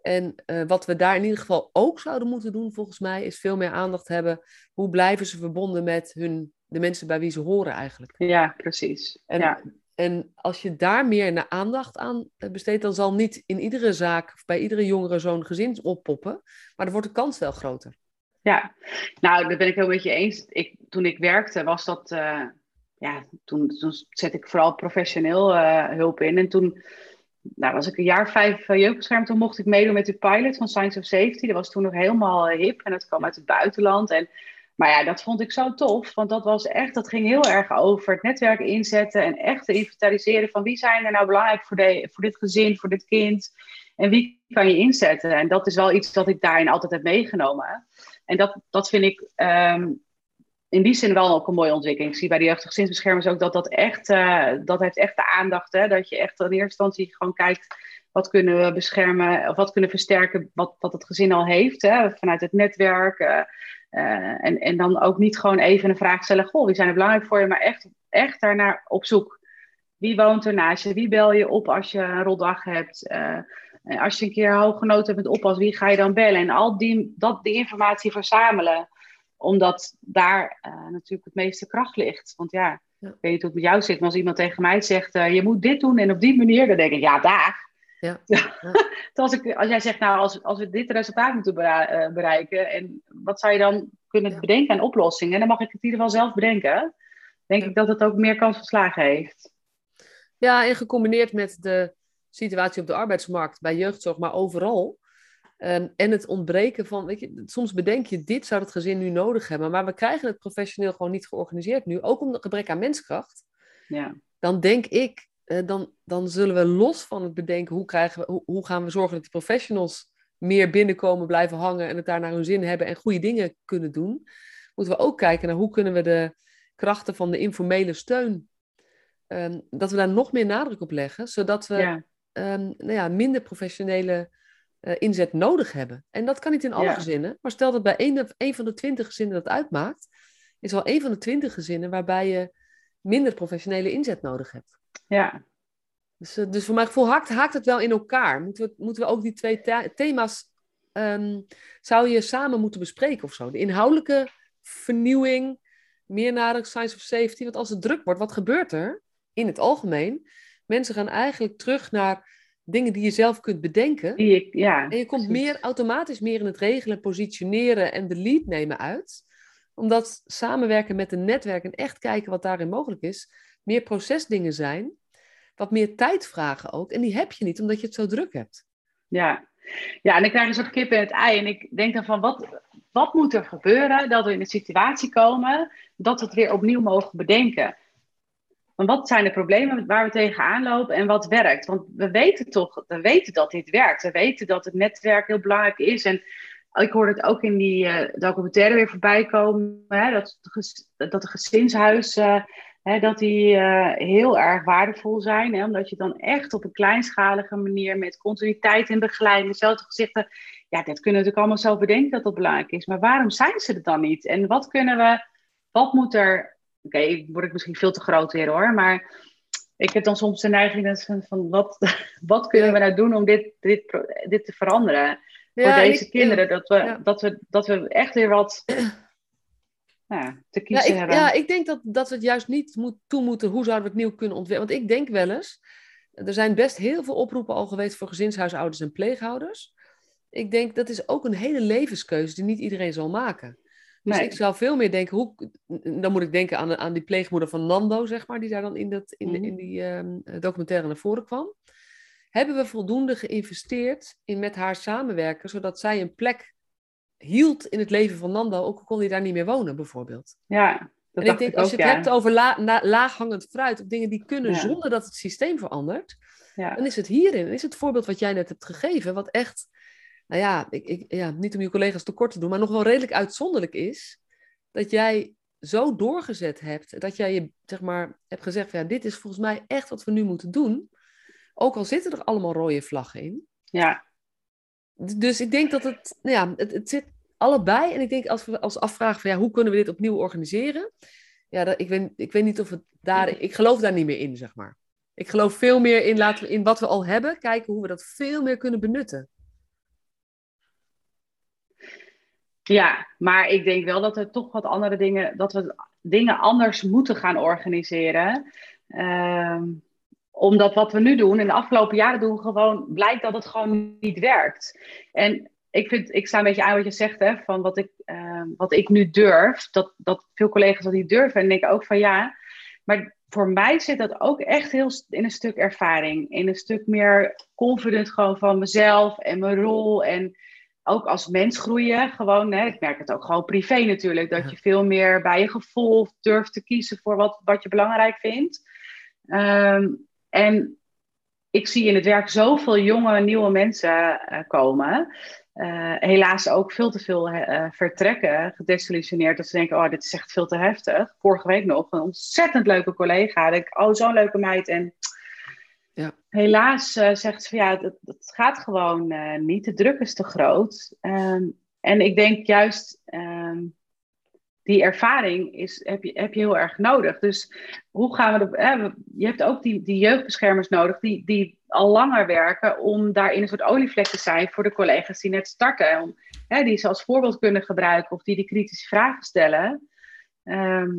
En uh, wat we daar in ieder geval ook zouden moeten doen, volgens mij, is veel meer aandacht hebben. Hoe blijven ze verbonden met hun, de mensen bij wie ze horen eigenlijk? Ja, precies. En, ja. En als je daar meer naar aandacht aan besteedt, dan zal niet in iedere zaak of bij iedere jongere zo'n gezin oppoppen. Maar dan wordt de kans wel groter. Ja, nou, daar ben ik heel met je eens. Ik, toen ik werkte, was dat. Uh, ja, toen, zet ik vooral professioneel uh, hulp in. En toen nou, was ik een jaar vijf uh. Toen mocht ik meedoen met de pilot van Science of Safety. Dat was toen nog helemaal hip en dat kwam uit het buitenland. En, maar ja, dat vond ik zo tof. Want dat was echt, dat ging heel erg over het netwerk inzetten. En echt te inventariseren van wie zijn er nou belangrijk voor, de, voor dit gezin, voor dit kind. En wie kan je inzetten. En dat is wel iets dat ik daarin altijd heb meegenomen. En dat, dat vind ik um, in die zin wel ook een mooie ontwikkeling. Ik zie bij de jeugdige gezinsbeschermers ook dat dat echt, uh, dat heeft echt de aandacht. Hè? Dat je echt in eerste instantie gewoon kijkt, wat kunnen we beschermen, of wat kunnen versterken wat, wat het gezin al heeft, hè? vanuit het netwerk. Uh, uh, en, en dan ook niet gewoon even een vraag stellen, goh, wie zijn er belangrijk voor je, maar echt, echt daarnaar op zoek. Wie woont er naast je? Wie bel je op als je een rotdag hebt? als je een keer hooggenoten hebt met oppas, wie ga je dan bellen? En al die, dat, die informatie verzamelen omdat daar uh, natuurlijk het meeste kracht ligt. Want ja, ik weet niet hoe het met jou zit, maar als iemand tegen mij zegt, je moet dit doen en op die manier, dan denk ik, ja, daar. Ja. *laughs* ja. als, ik, als jij zegt, nou, als, als we dit resultaat moeten uh, bereiken, en wat zou je dan kunnen ja. bedenken aan oplossingen? Dan mag ik het in ieder geval zelf bedenken. Denk ik dat het ook meer kans van slagen heeft. Ja, en gecombineerd met de situatie op de arbeidsmarkt, bij jeugdzorg, maar overal, Um, en het ontbreken van, weet je, soms bedenk je, dit zou het gezin nu nodig hebben, maar we krijgen het professioneel gewoon niet georganiseerd nu, ook om het gebrek aan menskracht. Ja. Dan denk ik, dan, dan zullen we los van het bedenken, hoe, krijgen we, hoe, hoe gaan we zorgen dat die professionals meer binnenkomen, blijven hangen en het daar naar hun zin hebben en goede dingen kunnen doen, moeten we ook kijken naar hoe kunnen we de krachten van de informele steun, um, dat we daar nog meer nadruk op leggen, zodat we ja. Um, nou ja, minder professionele uh, inzet nodig hebben. En dat kan niet in alle ja. gezinnen. Maar stel dat bij een van de twintig gezinnen dat uitmaakt, is wel een van de twintig gezinnen waarbij je minder professionele inzet nodig hebt. Ja. Dus, uh, dus voor mijn gevoel haakt, haakt het wel in elkaar. Moeten we, moeten we ook die twee thema's, um, zou je samen moeten bespreken of zo? De inhoudelijke vernieuwing, meer naar science of safety. Want als het druk wordt, wat gebeurt er in het algemeen? Mensen gaan eigenlijk terug naar dingen die je zelf kunt bedenken. Die ik, ja, en je komt meer automatisch meer in het regelen, positioneren en de lead nemen uit. Omdat samenwerken met een netwerk en echt kijken wat daarin mogelijk is, meer procesdingen zijn, wat meer tijd vragen ook. En die heb je niet omdat je het zo druk hebt. Ja, ja en ik krijg een soort kip in het ei. En ik denk dan van, wat, wat moet er gebeuren dat we in een situatie komen dat we het weer opnieuw mogen bedenken? van wat zijn de problemen waar we tegenaan lopen en wat werkt. Want we weten toch, we weten dat dit werkt. We weten dat het netwerk heel belangrijk is. En ik hoorde het ook in die uh, documentaire weer voorbij komen, hè, dat, dat de gezinshuizen uh, dat die uh, heel erg waardevol zijn. Hè, omdat je dan echt op een kleinschalige manier met continuïteit en begeleiding, dezelfde gezichten, ja, dat kunnen we natuurlijk allemaal zo bedenken dat dat belangrijk is. Maar waarom zijn ze er dan niet? En wat kunnen we, wat moet er Oké, okay, word ik misschien veel te groot weer hoor, maar ik heb dan soms de neiging van, van wat, *laughs* wat kunnen we nou doen om dit, dit, dit te veranderen? Ja, voor deze kinderen, dat we, ja. dat, we, dat we echt weer wat *clears throat* ja, te kiezen ja, ik, hebben. Ja, ik denk dat, dat we het juist niet moet, toe moeten, hoe zouden we het nieuw kunnen ontwikkelen? Want ik denk wel eens, er zijn best heel veel oproepen al geweest voor gezinshuishouders en pleeghouders. Ik denk dat is ook een hele levenskeuze die niet iedereen zal maken. Dus nee. ik zou veel meer denken, hoe, dan moet ik denken aan, aan die pleegmoeder van Nando, zeg maar, die daar dan in, dat, in, mm. in die um, documentaire naar voren kwam. hebben we voldoende geïnvesteerd in met haar samenwerken, zodat zij een plek hield in het leven van Nando, ook al kon hij daar niet meer wonen, bijvoorbeeld. Ja, en ik denk, als je het hebt over la, laaghangend fruit, of dingen die kunnen zonder dat het systeem verandert, ja. dan is het hierin. Dan is het voorbeeld wat jij net hebt gegeven, wat echt, nou ja, ik, ik, ja, niet om je collega's tekort te doen, maar nog wel redelijk uitzonderlijk is, dat jij zo doorgezet hebt, dat jij je, zeg maar, hebt gezegd, ja, dit is volgens mij echt wat we nu moeten doen. Ook al zitten er allemaal rode vlaggen in. Ja. Dus ik denk dat het, nou ja, het, het zit allebei. En ik denk als we als afvragen van ja, hoe kunnen we dit opnieuw organiseren? Ja, dat, ik, weet, ik weet niet of het daar. Ik geloof daar niet meer in, zeg maar. Ik geloof veel meer in, laten we in wat we al hebben, kijken hoe we dat veel meer kunnen benutten. Ja, maar ik denk wel dat er toch wat andere dingen, dat we dingen anders moeten gaan organiseren. Ehm, omdat wat we nu doen, in de afgelopen jaren doen, gewoon blijkt dat het gewoon niet werkt. En ik, vind, ik sta een beetje aan wat je zegt, hè, van wat ik, ehm, wat ik nu durf. Dat, dat veel collega's dat niet durven. En denken ook van ja, maar voor mij zit dat ook echt heel in een stuk ervaring. In een stuk meer confident gewoon van mezelf en mijn rol. En ook als mens groeien. Gewoon, hè, ik merk het ook gewoon privé natuurlijk. Dat je veel meer bij je gevoel durft te kiezen voor wat, wat je belangrijk vindt. Ehm, en ik zie in het werk zoveel jonge, nieuwe mensen uh, komen. Uh, helaas ook veel te veel uh, vertrekken, gedesillusioneerd. Dat ze denken, oh, dit is echt veel te heftig. Vorige week nog een ontzettend leuke collega. Ik oh, zo'n leuke meid. En ja. helaas uh, zegt ze van, ja, dat, dat gaat gewoon niet. De druk is te groot. Um, en ik denk juist, um, die ervaring is, heb, je, heb je heel erg nodig. Dus hoe gaan we... De, je hebt ook die, die jeugdbeschermers nodig, die... die al langer werken om daarin een soort olievlek te zijn voor de collega's die net starten. Om, die ze als voorbeeld kunnen gebruiken of die die kritische vragen stellen. Ehm,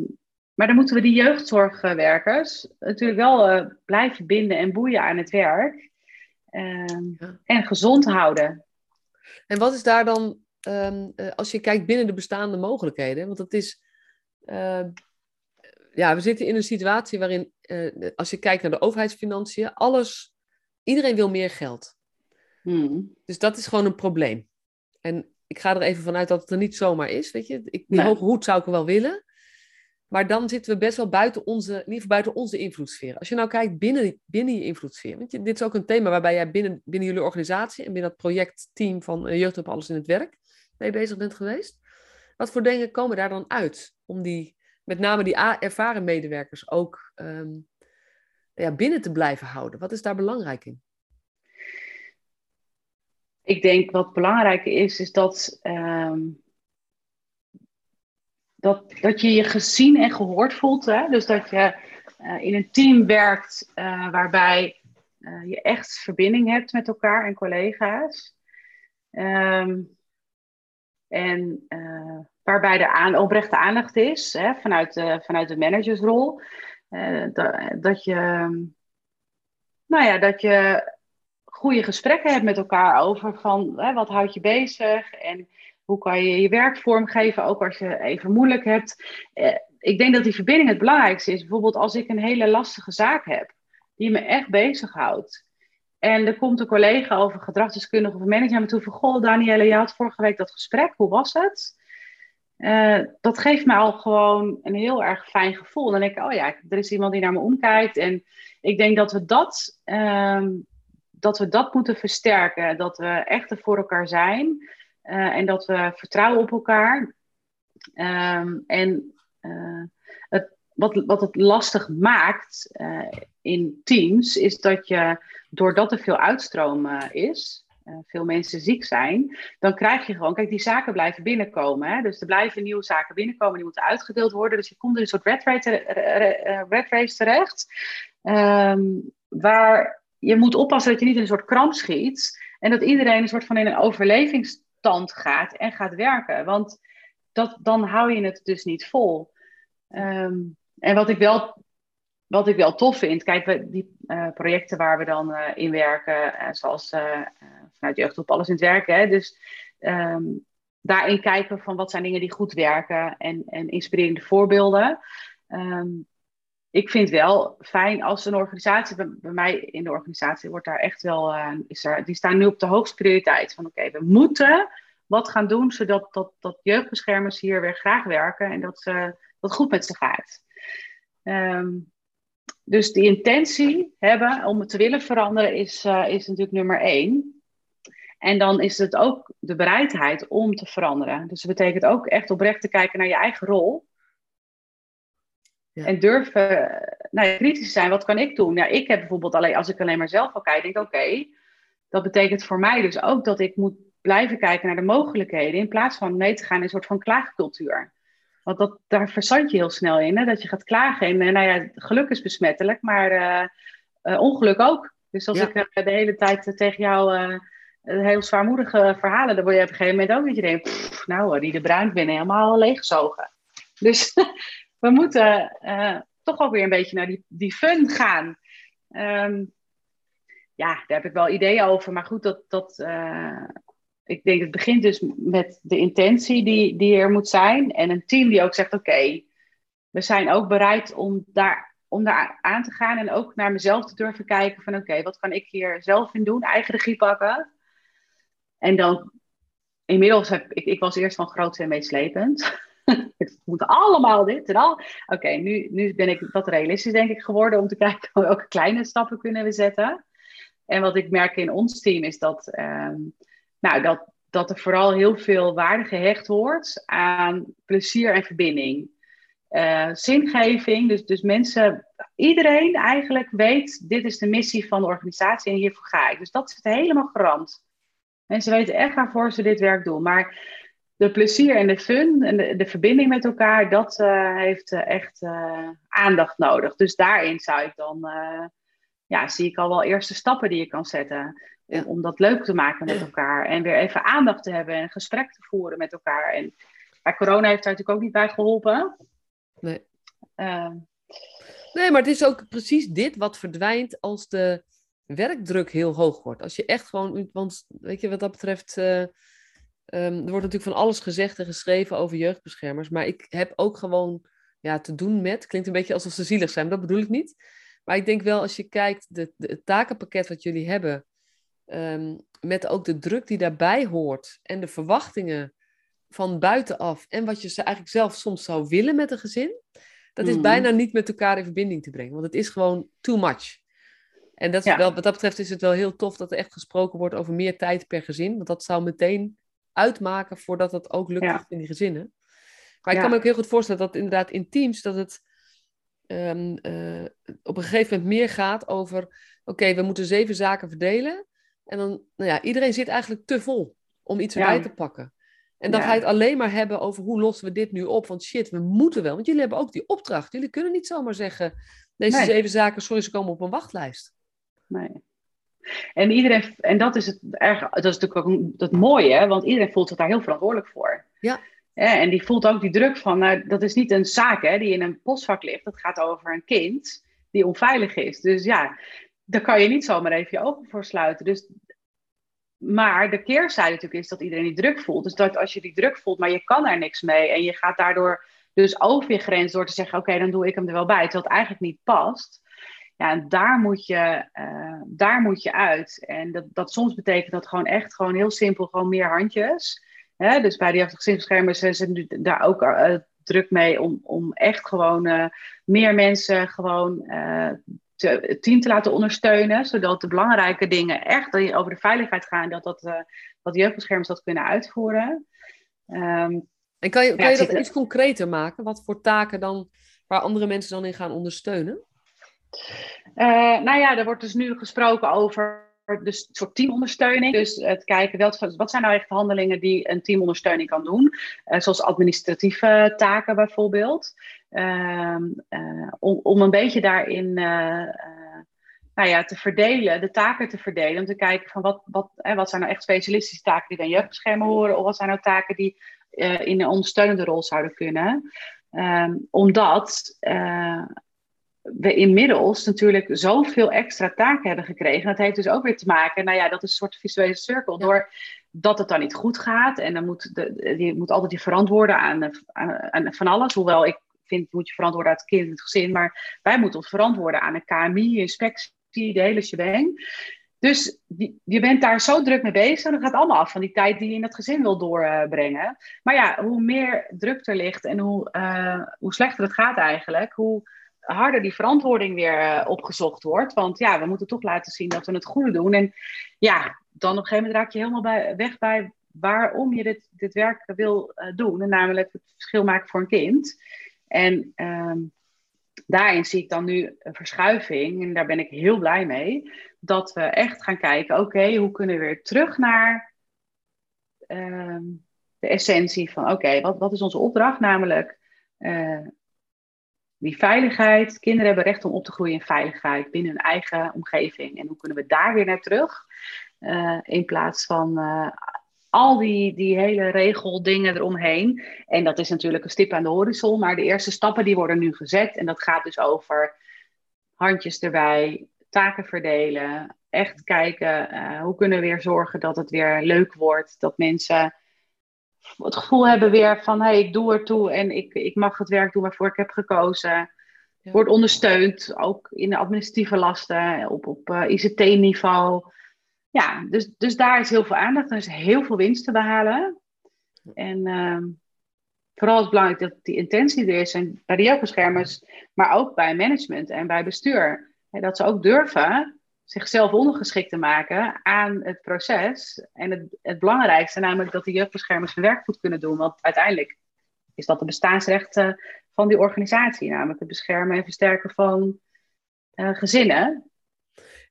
maar dan moeten we die jeugdzorgwerkers natuurlijk wel uh, blijven binden en boeien aan het werk. Ehm, en gezond houden. En wat is daar dan, um, als je kijkt binnen de bestaande mogelijkheden? Want het is, uh, ja, we zitten in een situatie waarin, uh, als je kijkt naar de overheidsfinanciën, alles Iedereen wil meer geld. Hmm. Dus dat is gewoon een probleem. En ik ga er even vanuit dat het er niet zomaar is. Weet je? Ik, die hoge hoed zou ik wel willen. Maar dan zitten we best wel buiten onze, geval buiten onze invloedssfeer. Als je nou kijkt binnen, binnen je invloedssfeer. Want je, dit is ook een thema waarbij jij binnen, binnen jullie organisatie en binnen dat projectteam van Jeugd op Alles in het Werk mee bezig bent geweest. Wat voor dingen komen daar dan uit? Om die, met name die ervaren medewerkers ook ehm, ja, binnen te blijven houden? Wat is daar belangrijk in? Ik denk wat belangrijk is, is dat, um, dat, dat je je gezien en gehoord voelt. Hè? Dus dat je uh, in een team werkt uh, waarbij uh, je echt verbinding hebt met elkaar en collega's. Um, en waarbij er aan, oprechte aandacht is hè, vanuit, de, vanuit de managersrol. Eh, dat, dat, je, nou ja, dat je goede gesprekken hebt met elkaar over van hè, wat houdt je bezig en hoe kan je je werk vormgeven, ook als je even moeilijk hebt. Eh, ik denk dat die verbinding het belangrijkste is. Bijvoorbeeld als ik een hele lastige zaak heb, die me echt bezighoudt. En er komt een collega over gedragsdeskundige of een manager me toe van... Goh, Danielle, je had vorige week dat gesprek, hoe was het? Uh, dat geeft mij al gewoon een heel erg fijn gevoel. Dan denk ik, oh ja, er is iemand die naar me omkijkt. En ik denk dat we dat, um, dat, we dat moeten versterken. Dat we echt voor elkaar zijn. Uh, en dat we vertrouwen op elkaar. Um, en uh, het, wat, wat het lastig maakt in teams, is dat je, doordat er veel uitstroom is, uh, veel mensen ziek zijn, dan krijg je gewoon, kijk, die zaken blijven binnenkomen. Hè? Dus er blijven nieuwe zaken binnenkomen, die moeten uitgedeeld worden. Dus je komt in een soort red race, uh, red terecht, um, waar je moet oppassen dat je niet in een soort kramp schiet en dat iedereen een soort van in een overlevingsstand gaat en gaat werken. Want dat, dan hou je het dus niet vol. Um, en wat ik wel wat ik wel tof vind, kijk, we, die uh, projecten waar we dan uh, in werken, uh, zoals vanuit Jeugd op Alles in het Werken, hè, dus um, daarin kijken van wat zijn dingen die goed werken en, en inspirerende voorbeelden. Um, ik vind wel fijn als een organisatie, bij, mij in de organisatie wordt daar echt wel, is er, die staan nu op de hoogste prioriteit. Van oké, we moeten wat gaan doen zodat dat, dat jeugdbeschermers hier weer graag werken en dat, uh, dat goed met ze gaat. Um, dus die intentie hebben om het te willen veranderen is, uh, is natuurlijk nummer één. En dan is het ook de bereidheid om te veranderen. Dus dat betekent ook echt oprecht te kijken naar je eigen rol. Ja. En durven nou, kritisch zijn, wat kan ik doen? Ja, ik heb bijvoorbeeld alleen, als ik alleen maar zelf al kijk, denk ik, oké, dat betekent voor mij dus ook dat ik moet blijven kijken naar de mogelijkheden, in plaats van mee te gaan in een soort van klaagcultuur. Want dat, daar verzand je heel snel in, hè? dat je gaat klagen. En nou ja, geluk is besmettelijk, maar uh, uh, ongeluk ook. Dus als ik uh, de hele tijd tegen jou heel zwaarmoedige verhalen, dan word je op een gegeven moment ook dat je denkt, pff, nou, die de bruin binnen helemaal leeggezogen. Dus *laughs* we moeten toch ook weer een beetje naar die, die fun gaan. Um, ja, daar heb ik wel ideeën over. Maar goed, dat, dat, uh, ik denk het begint dus met de intentie die, die er moet zijn. En een team die ook zegt, oké, we zijn ook bereid om daar, om daar aan te gaan. En ook naar mezelf te durven kijken van oké, wat kan ik hier zelf in doen? Eigen regie pakken. En dan, inmiddels heb ik, ik was eerst van groot en meeslepend. het *laughs* moet allemaal dit en. Oké, nu, nu ben ik wat realistisch denk ik geworden om te kijken *laughs* welke kleine stappen kunnen we zetten. En wat ik merk in ons team is dat, ehm, nou, dat, dat er vooral heel veel waarde gehecht wordt aan plezier en verbinding. Uh, zingeving, dus, dus mensen, iedereen eigenlijk weet, dit is de missie van de organisatie en hiervoor ga ik. Dus dat zit helemaal gerand. Mensen weten echt waarvoor ze dit werk doen. Maar de plezier en de fun en de, de verbinding met elkaar, dat uh, heeft uh, echt aandacht nodig. Dus daarin zou ik dan, ja, zie ik al wel eerste stappen die je kan zetten. Om, om dat leuk te maken met elkaar. En weer even aandacht te hebben en een gesprek te voeren met elkaar. En bij corona heeft daar natuurlijk ook niet bij geholpen. Nee. nee, maar het is ook precies dit wat verdwijnt als de werkdruk heel hoog wordt. Als je echt gewoon, want weet je wat dat betreft Um, er wordt natuurlijk van alles gezegd en geschreven over jeugdbeschermers, maar ik heb ook gewoon ja, te doen met, klinkt een beetje alsof ze zielig zijn, maar dat bedoel ik niet. Maar ik denk wel, als je kijkt, de, de het takenpakket wat jullie hebben, um, met ook de druk die daarbij hoort en de verwachtingen van buitenaf en wat je ze eigenlijk zelf soms zou willen met een gezin, dat is mm. bijna niet met elkaar in verbinding te brengen, want het is gewoon too much. En dat is wel, wat dat betreft is het wel heel tof dat er echt gesproken wordt over meer tijd per gezin, want dat zou meteen uitmaken voordat het ook lukt in die gezinnen. Maar ik kan me ook heel goed voorstellen dat inderdaad in teams dat het um, uh, op een gegeven moment meer gaat over, oké, we moeten zeven zaken verdelen. En dan, nou ja, iedereen zit eigenlijk te vol om iets erbij te pakken. En dan ga je het alleen maar hebben over hoe lossen we dit nu op. Want shit, we moeten wel. Want jullie hebben ook die opdracht. Jullie kunnen niet zomaar zeggen, deze zeven zaken, sorry, ze komen op een wachtlijst. Nee. En, iedereen, en dat is het erg, dat is natuurlijk ook het mooie, want iedereen voelt zich daar heel verantwoordelijk voor. Ja. en die voelt ook die druk van, nou, dat is niet een zaak hè, die in een postvak ligt. Dat gaat over een kind die onveilig is. Dus ja, daar kan je niet zomaar even je ogen voor sluiten. Dus, maar de keerzijde natuurlijk is dat iedereen die druk voelt. Dus dat als je die druk voelt, maar je kan er niks mee en je gaat daardoor dus over je grens door te zeggen, oké, dan doe ik hem er wel bij, terwijl het eigenlijk niet past ja, en daar moet je, uh, daar moet je uit. En dat, dat soms betekent dat gewoon echt gewoon heel simpel, gewoon meer handjes. Hè? Dus bij die gezinsbeschermers zijn ze daar ook uh, druk mee om, om echt gewoon uh, meer mensen gewoon te, het team te laten ondersteunen. Zodat de belangrijke dingen echt over de veiligheid gaan. Dat, dat, dat jeugdbeschermers dat kunnen uitvoeren. Um, en kan je, kan je dat iets concreter maken? Wat voor taken dan, waar andere mensen dan in gaan ondersteunen? Uh, nou ja, er wordt dus nu gesproken over de soort teamondersteuning. Dus het kijken, wat, wat zijn nou echt handelingen die een teamondersteuning kan doen? Uh, zoals administratieve taken bijvoorbeeld. Uh, om, om een beetje daarin nou ja, te verdelen, de taken te verdelen. Om te kijken van wat, wat, wat zijn nou echt specialistische taken die bij een jeugdbeschermer horen. Of wat zijn nou taken die in een ondersteunende rol zouden kunnen. Um, omdat we inmiddels natuurlijk zoveel extra taken hebben gekregen. Dat heeft dus ook weer te maken, nou ja, dat is een soort visuele cirkel. Door dat het dan niet goed gaat en dan moet de, je moet altijd je verantwoorden aan, aan, aan, van alles. Hoewel ik vind, moet je verantwoorden aan het kind het gezin. Maar wij moeten ons verantwoorden aan een KMI, inspectie, de hele shebang. Dus je bent daar zo druk mee bezig. En dat gaat allemaal af van die tijd die je in het gezin wil doorbrengen. Maar ja, hoe meer druk er ligt en hoe, uh, hoe slechter het gaat eigenlijk, hoe harder die verantwoording weer uh, opgezocht wordt. Want ja, we moeten toch laten zien dat we het goede doen. En ja, dan op een gegeven moment raak je helemaal bij, weg bij waarom je dit, dit werk wil uh, doen. En namelijk het verschil maken voor een kind. En ehm, daarin zie ik dan nu een verschuiving. En daar ben ik heel blij mee. Dat we echt gaan kijken, oké, hoe kunnen we weer terug naar ehm, de essentie van, oké, wat, wat is onze opdracht? Namelijk uh, die veiligheid. Kinderen hebben recht om op te groeien in veiligheid binnen hun eigen omgeving. En hoe kunnen we daar weer naar terug? Uh, in plaats van uh, al die, die hele regeldingen eromheen. En dat is natuurlijk een stip aan de horizon. Maar de eerste stappen die worden nu gezet. En dat gaat dus over handjes erbij, taken verdelen. Echt kijken, uh, hoe kunnen we weer zorgen dat het weer leuk wordt. Dat mensen het gevoel hebben weer van, hé, hey, ik doe ertoe en ik, ik mag het werk doen waarvoor ik heb gekozen. Wordt ondersteund, ook in de administratieve lasten, op, op uh, ICT-niveau. Ja, dus, dus daar is heel veel aandacht. Er is heel veel winst te behalen. En uh, vooral is het belangrijk dat die intentie er is. En bij de jeugdbeschermers, maar ook bij management en bij bestuur. Hè, dat ze ook durven zichzelf ondergeschikt te maken aan het proces. En het, het belangrijkste, namelijk dat de jeugdbeschermers hun werk goed kunnen doen. Want uiteindelijk is dat de bestaansrechten van die organisatie, namelijk het beschermen en versterken van uh, gezinnen.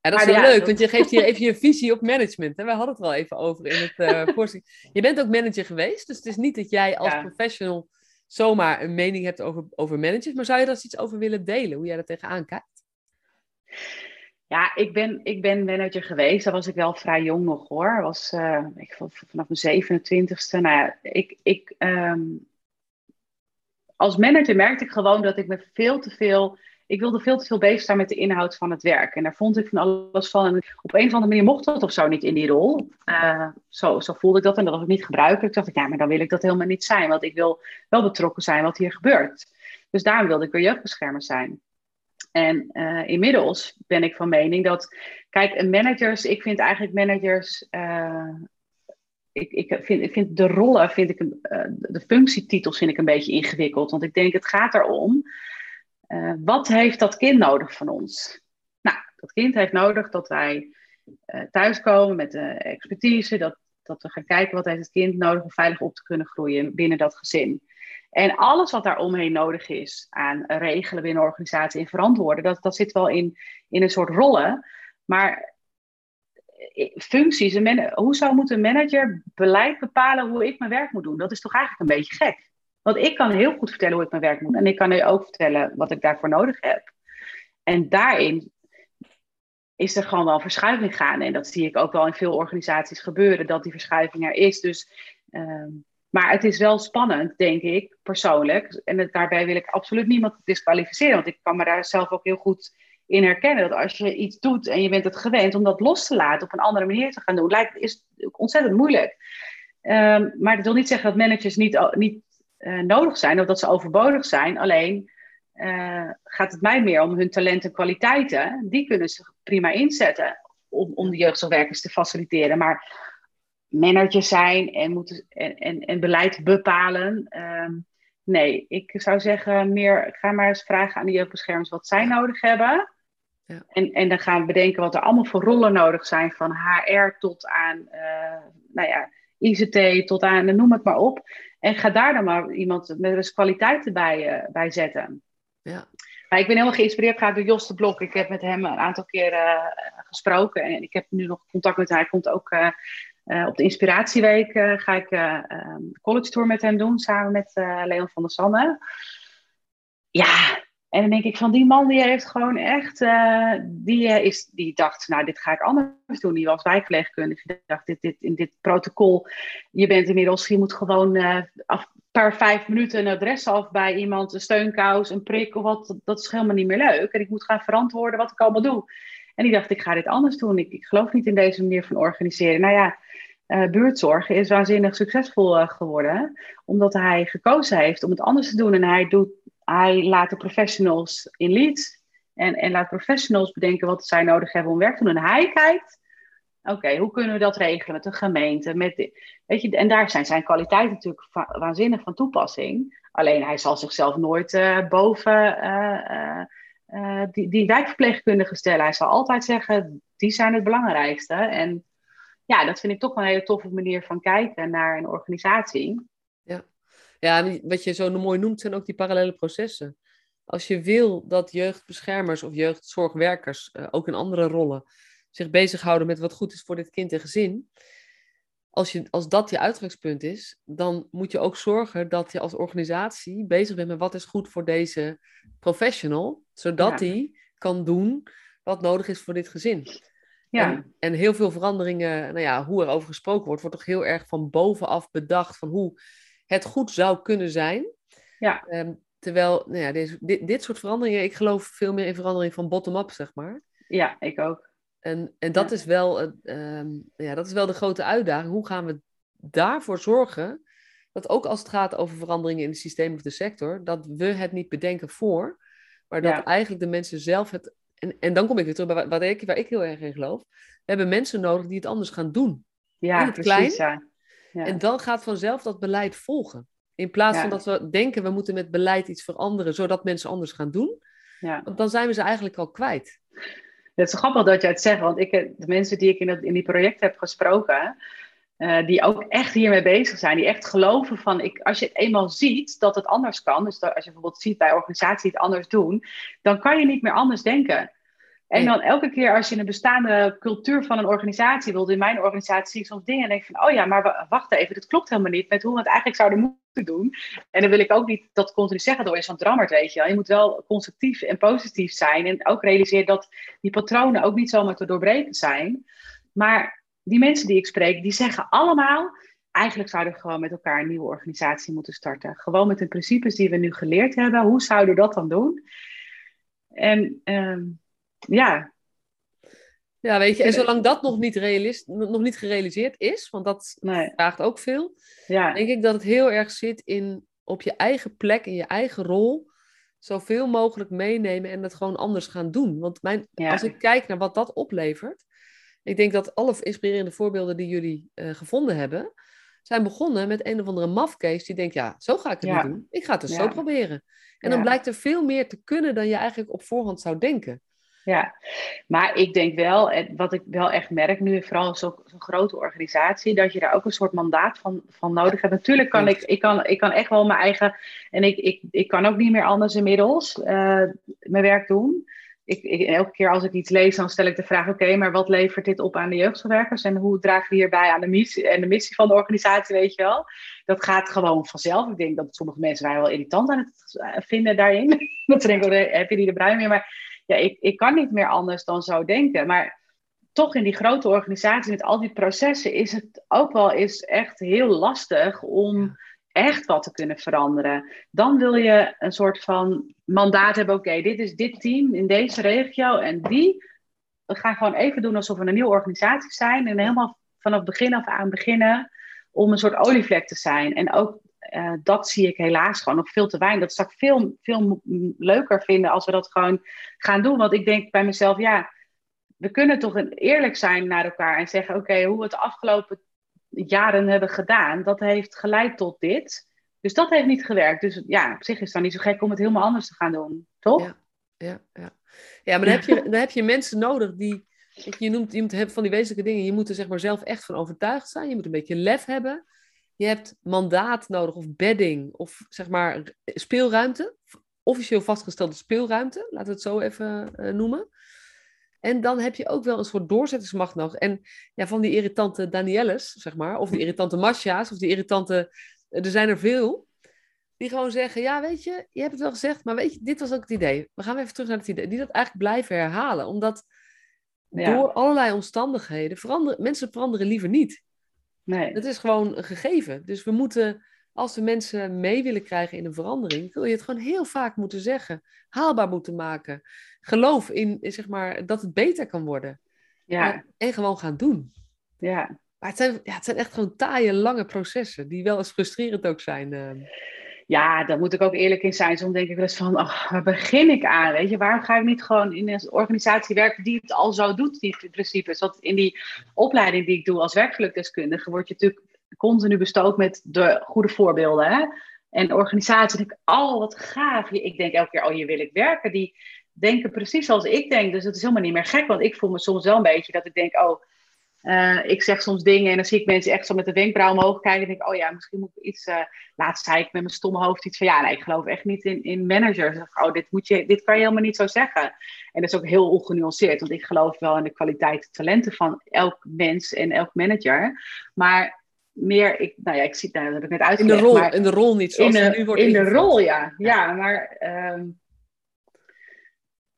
Ja, dat is wel leuk, want je geeft hier *laughs* even je visie op management. En we hadden het wel even over in het *laughs* uh, Je bent ook manager geweest, dus het is niet dat jij als ja. professional zomaar een mening hebt over, over managers. Maar zou je daar eens iets over willen delen, hoe jij er tegenaan kijkt? Ja, ik ben, ik ben manager geweest. Daar was ik wel vrij jong nog hoor. Was, uh, ik, vanaf mijn 27ste. Nou ja, ik, ik, um, als manager merkte ik gewoon dat ik me veel te veel. Ik wilde veel te veel bezig zijn met de inhoud van het werk. En daar vond ik van alles van. En op een of andere manier mocht dat of zo niet in die rol. Uh, zo, zo voelde ik dat en dat was ik niet gebruikelijk. Ik dacht, ja, maar dan wil ik dat helemaal niet zijn. Want ik wil wel betrokken zijn wat hier gebeurt. Dus daarom wilde ik weer jeugdbeschermer zijn. En uh, inmiddels ben ik van mening dat, kijk, managers, ik vind eigenlijk managers, uh, ik, ik, vind, ik vind de rollen, vind ik, de functietitels vind ik een beetje ingewikkeld. Want ik denk, het gaat erom, wat heeft dat kind nodig van ons? Nou, dat kind heeft nodig dat wij thuiskomen met de expertise, dat, dat we gaan kijken wat heeft het kind nodig om veilig op te kunnen groeien binnen dat gezin. En alles wat daar omheen nodig is aan regelen binnen organisatie en verantwoorden, dat, dat zit wel in, in een soort rollen. Maar eh, functies, hoe zou moeten een manager beleid bepalen hoe ik mijn werk moet doen? Dat is toch eigenlijk een beetje gek. Want ik kan heel goed vertellen hoe ik mijn werk moet. En ik kan u ook vertellen wat ik daarvoor nodig heb. En daarin is er gewoon wel verschuiving gaande. En dat zie ik ook wel in veel organisaties gebeuren, dat die verschuiving er is. Dus uh, maar het is wel spannend, denk ik, persoonlijk. En daarbij wil ik absoluut niemand disqualificeren. Want ik kan me daar zelf ook heel goed in herkennen. Dat als je iets doet en je bent het gewend om dat los te laten, op een andere manier te gaan doen, lijkt, is ontzettend moeilijk. Um, maar dat wil niet zeggen dat managers niet, niet uh, nodig zijn of dat ze overbodig zijn. Alleen uh, gaat het mij meer om hun talenten en kwaliteiten. Die kunnen ze prima inzetten om, om de jeugdzorgwerkers te faciliteren. Maar manager zijn en, moeten, en, en, en beleid bepalen. Um, nee, ik zou zeggen meer, ga maar eens vragen aan de jeugdbeschermers wat zij nodig hebben. Ja. En, en dan gaan we bedenken wat er allemaal voor rollen nodig zijn, van HR tot aan, uh, nou ja, ICT tot aan, noem het maar op. En ga daar dan maar iemand met eens kwaliteiten bij, uh, bij zetten. Ja. Maar ik ben helemaal geïnspireerd geraakt door Jos de Blok. Ik heb met hem een aantal keren uh, gesproken en ik heb nu nog contact met hem. Hij komt ook uh, op de Inspiratieweek ga ik um, college tour met hem doen, samen met Leon van der Sanne. Ja, en dan denk ik van die man die heeft gewoon echt, die, is, die dacht, nou dit ga ik anders doen. Die was wijkverpleegkundige. Die dacht, dit, dit, in dit protocol, je bent inmiddels, je moet gewoon af, per vijf minuten een adres af bij iemand, een steunkous, een prik of wat. Dat is helemaal niet meer leuk. En ik moet gaan verantwoorden wat ik allemaal doe. En die dacht, ik ga dit anders doen. Ik, ik geloof niet in deze manier van organiseren. Nou ja, uh, buurtzorg is waanzinnig succesvol uh, geworden. Omdat hij gekozen heeft om het anders te doen. En hij doet hij laat de professionals in lead en, en laat professionals bedenken wat zij nodig hebben om werk te doen. En hij kijkt, oké, hoe kunnen we dat regelen met de gemeente? Met weet je, en daar zijn zijn kwaliteiten natuurlijk waanzinnig van toepassing. Alleen hij zal zichzelf nooit uh, boven uh, uh, die, die wijkverpleegkundigen stellen. Hij zal altijd zeggen, die zijn het belangrijkste. En ja, dat vind ik toch wel een hele toffe manier van kijken naar een organisatie. Ja, wat je zo mooi noemt zijn ook die parallele processen. Als je wil dat jeugdbeschermers of jeugdzorgwerkers, uh, ook in andere rollen, zich bezighouden met wat goed is voor dit kind en gezin. Als, je, als dat je uitgangspunt is, dan moet je ook zorgen dat je als organisatie bezig bent met wat is goed voor deze professional, zodat ja. die kan doen wat nodig is voor dit gezin. Ja. En, en, heel veel veranderingen, nou ja, hoe er over gesproken wordt, wordt toch heel erg van bovenaf bedacht van hoe het goed zou kunnen zijn. Ja. Um, terwijl, nou ja, deze, dit, dit soort veranderingen, ik geloof veel meer in verandering van bottom-up, zeg maar. Ja, ik ook. En, en dat, is wel, uh, ja, dat is wel de grote uitdaging. Hoe gaan we daarvoor zorgen dat ook als het gaat over veranderingen in het systeem of de sector, dat we het niet bedenken voor, maar dat eigenlijk de mensen zelf het en, en dan kom ik weer terug bij wat ik, waar ik heel erg in geloof. We hebben mensen nodig die het anders gaan doen. Ja, in het precies, klein. Ja. En dan gaat vanzelf dat beleid volgen. In plaats van dat we denken, we moeten met beleid iets veranderen, zodat mensen anders gaan doen. Ja. Want dan zijn we ze eigenlijk al kwijt. Het is grappig dat je het zegt, want ik, de mensen die ik in, in die projecten heb gesproken, uh, die ook echt hiermee bezig zijn, die echt geloven van, ik, als je het eenmaal ziet dat het anders kan, dus dat, als je bijvoorbeeld ziet bij organisaties het anders doen, dan kan je niet meer anders denken. En dan elke keer als je een bestaande cultuur van een organisatie wilt, in mijn organisatie zie ik soms dingen en denk van, oh ja, maar wacht even, dit klopt helemaal niet met hoe we het eigenlijk zouden moeten doen. En dan wil ik ook niet dat continu zeggen door je zo'n drammert, weet je wel. Je moet wel constructief en positief zijn en ook realiseren dat die patronen ook niet zomaar te doorbreken zijn. Maar die mensen die ik spreek, die zeggen allemaal, eigenlijk zouden we gewoon met elkaar een nieuwe organisatie moeten starten. Gewoon met de principes die we nu geleerd hebben. Hoe zouden we dat dan doen? En uh, ja. Ja, weet je, en zolang dat nog niet, realist, nog niet gerealiseerd is, want dat vraagt ook veel, ja. denk ik dat het heel erg zit in op je eigen plek, in je eigen rol, zoveel mogelijk meenemen en het gewoon anders gaan doen. Want mijn, als ik kijk naar wat dat oplevert, ik denk dat alle inspirerende voorbeelden die jullie uh, gevonden hebben, zijn begonnen met een of andere mafcase die denkt, ja, zo ga ik het niet doen. Ik ga het dus zo proberen. En dan blijkt er veel meer te kunnen dan je eigenlijk op voorhand zou denken. Ja, maar ik denk wel, wat ik wel echt merk nu, vooral zo'n zo grote organisatie, dat je daar ook een soort mandaat van, van nodig hebt. Natuurlijk kan ik, ik kan, ik kan echt wel mijn eigen, en ik, ik, ik kan ook niet meer anders inmiddels uh, mijn werk doen. Ik, ik, elke keer als ik iets lees, dan stel ik de vraag: oké, maar wat levert dit op aan de jeugdzorgwerkers en hoe dragen we hierbij aan de missie en de missie van de organisatie, weet je wel? Dat gaat gewoon vanzelf. Ik denk dat sommige mensen mij wel irritant aan het eh, vinden daarin. *laughs* dat ze denken: oh, heb je die de bruin meer? Maar ja, ik, ik kan niet meer anders dan zo denken. Maar toch in die grote organisatie met al die processen is het ook wel eens echt heel lastig om echt wat te kunnen veranderen. Dan wil je een soort van mandaat hebben. Oké, dit is dit team in deze regio en die. We gaan gewoon even doen alsof we een nieuwe organisatie zijn en helemaal vanaf begin af aan beginnen om een soort olievlek te zijn. En ook uh, dat zie ik helaas gewoon nog veel te weinig. Dat zou ik veel, veel leuker vinden als we dat gewoon gaan doen. Want ik denk bij mezelf, ja, we kunnen toch eerlijk zijn naar elkaar en zeggen: oké, hoe we het de afgelopen jaren hebben gedaan, dat heeft geleid tot dit. Dus dat heeft niet gewerkt. Dus ja, op zich is het dan niet zo gek om het helemaal anders te gaan doen, toch? Ja, ja, ja. ja maar dan heb, je, *laughs* dan heb je mensen nodig die. Je noemt, je moet van die wezenlijke dingen. Je moet er zeg maar zelf echt van overtuigd zijn. Je moet een beetje lef hebben. Je hebt mandaat nodig of bedding of zeg maar speelruimte. Officieel vastgestelde speelruimte, laten we het zo even uh, noemen. En dan heb je ook wel een soort doorzettingsmacht nodig. En ja, van die irritante Danielles, zeg maar, of die irritante Masja's, of die irritante... Er zijn er veel die gewoon zeggen, ja, weet je, je hebt het wel gezegd, maar weet je, dit was ook het idee. We gaan even terug naar het idee. Die dat eigenlijk blijven herhalen, omdat door allerlei omstandigheden veranderen... Mensen veranderen liever niet. Nee. Het is gewoon een gegeven. Dus we moeten, als we mensen mee willen krijgen in een verandering, wil je het gewoon heel vaak moeten zeggen. Haalbaar moeten maken. Geloof in, zeg maar, dat het beter kan worden. Ja. En, gewoon gaan doen. Ja. Maar het zijn, ja, het zijn echt gewoon taaie, lange processen, die wel eens frustrerend ook zijn. Uh. Ja, daar moet ik ook eerlijk in zijn. Soms denk ik wel eens van, oh, waar begin ik aan? Weet je, waarom ga ik niet gewoon in een organisatie werken die het al zo doet, die principes? Want in die opleiding die ik doe als werkgelukdeskundige, word je natuurlijk continu bestookt met de goede voorbeelden. Hè? En organisaties, denk ik, oh, wat gaaf. Ik denk elke keer, oh, hier wil ik werken. Die denken precies zoals ik denk. Dus het is helemaal niet meer gek, want ik voel me soms wel een beetje dat ik denk, oh, uh, ik zeg soms dingen en dan zie ik mensen echt zo met de wenkbrauw omhoog kijken. En denk oh ja, misschien moet ik iets. Uh, laatst zei ik met mijn stomme hoofd iets van ja, nee, ik geloof echt niet in, in managers. oh, dit, moet je, dit kan je helemaal niet zo zeggen. En dat is ook heel ongenuanceerd, want ik geloof wel in de kwaliteit en talenten van elk mens en elk manager. Maar meer, ik, nou ja, ik zie, nou, dat heb ik net uitgelegd. In de rol, maar, in de rol niet zoals in de, nu wordt In de rol, ja. Ja, maar. Um,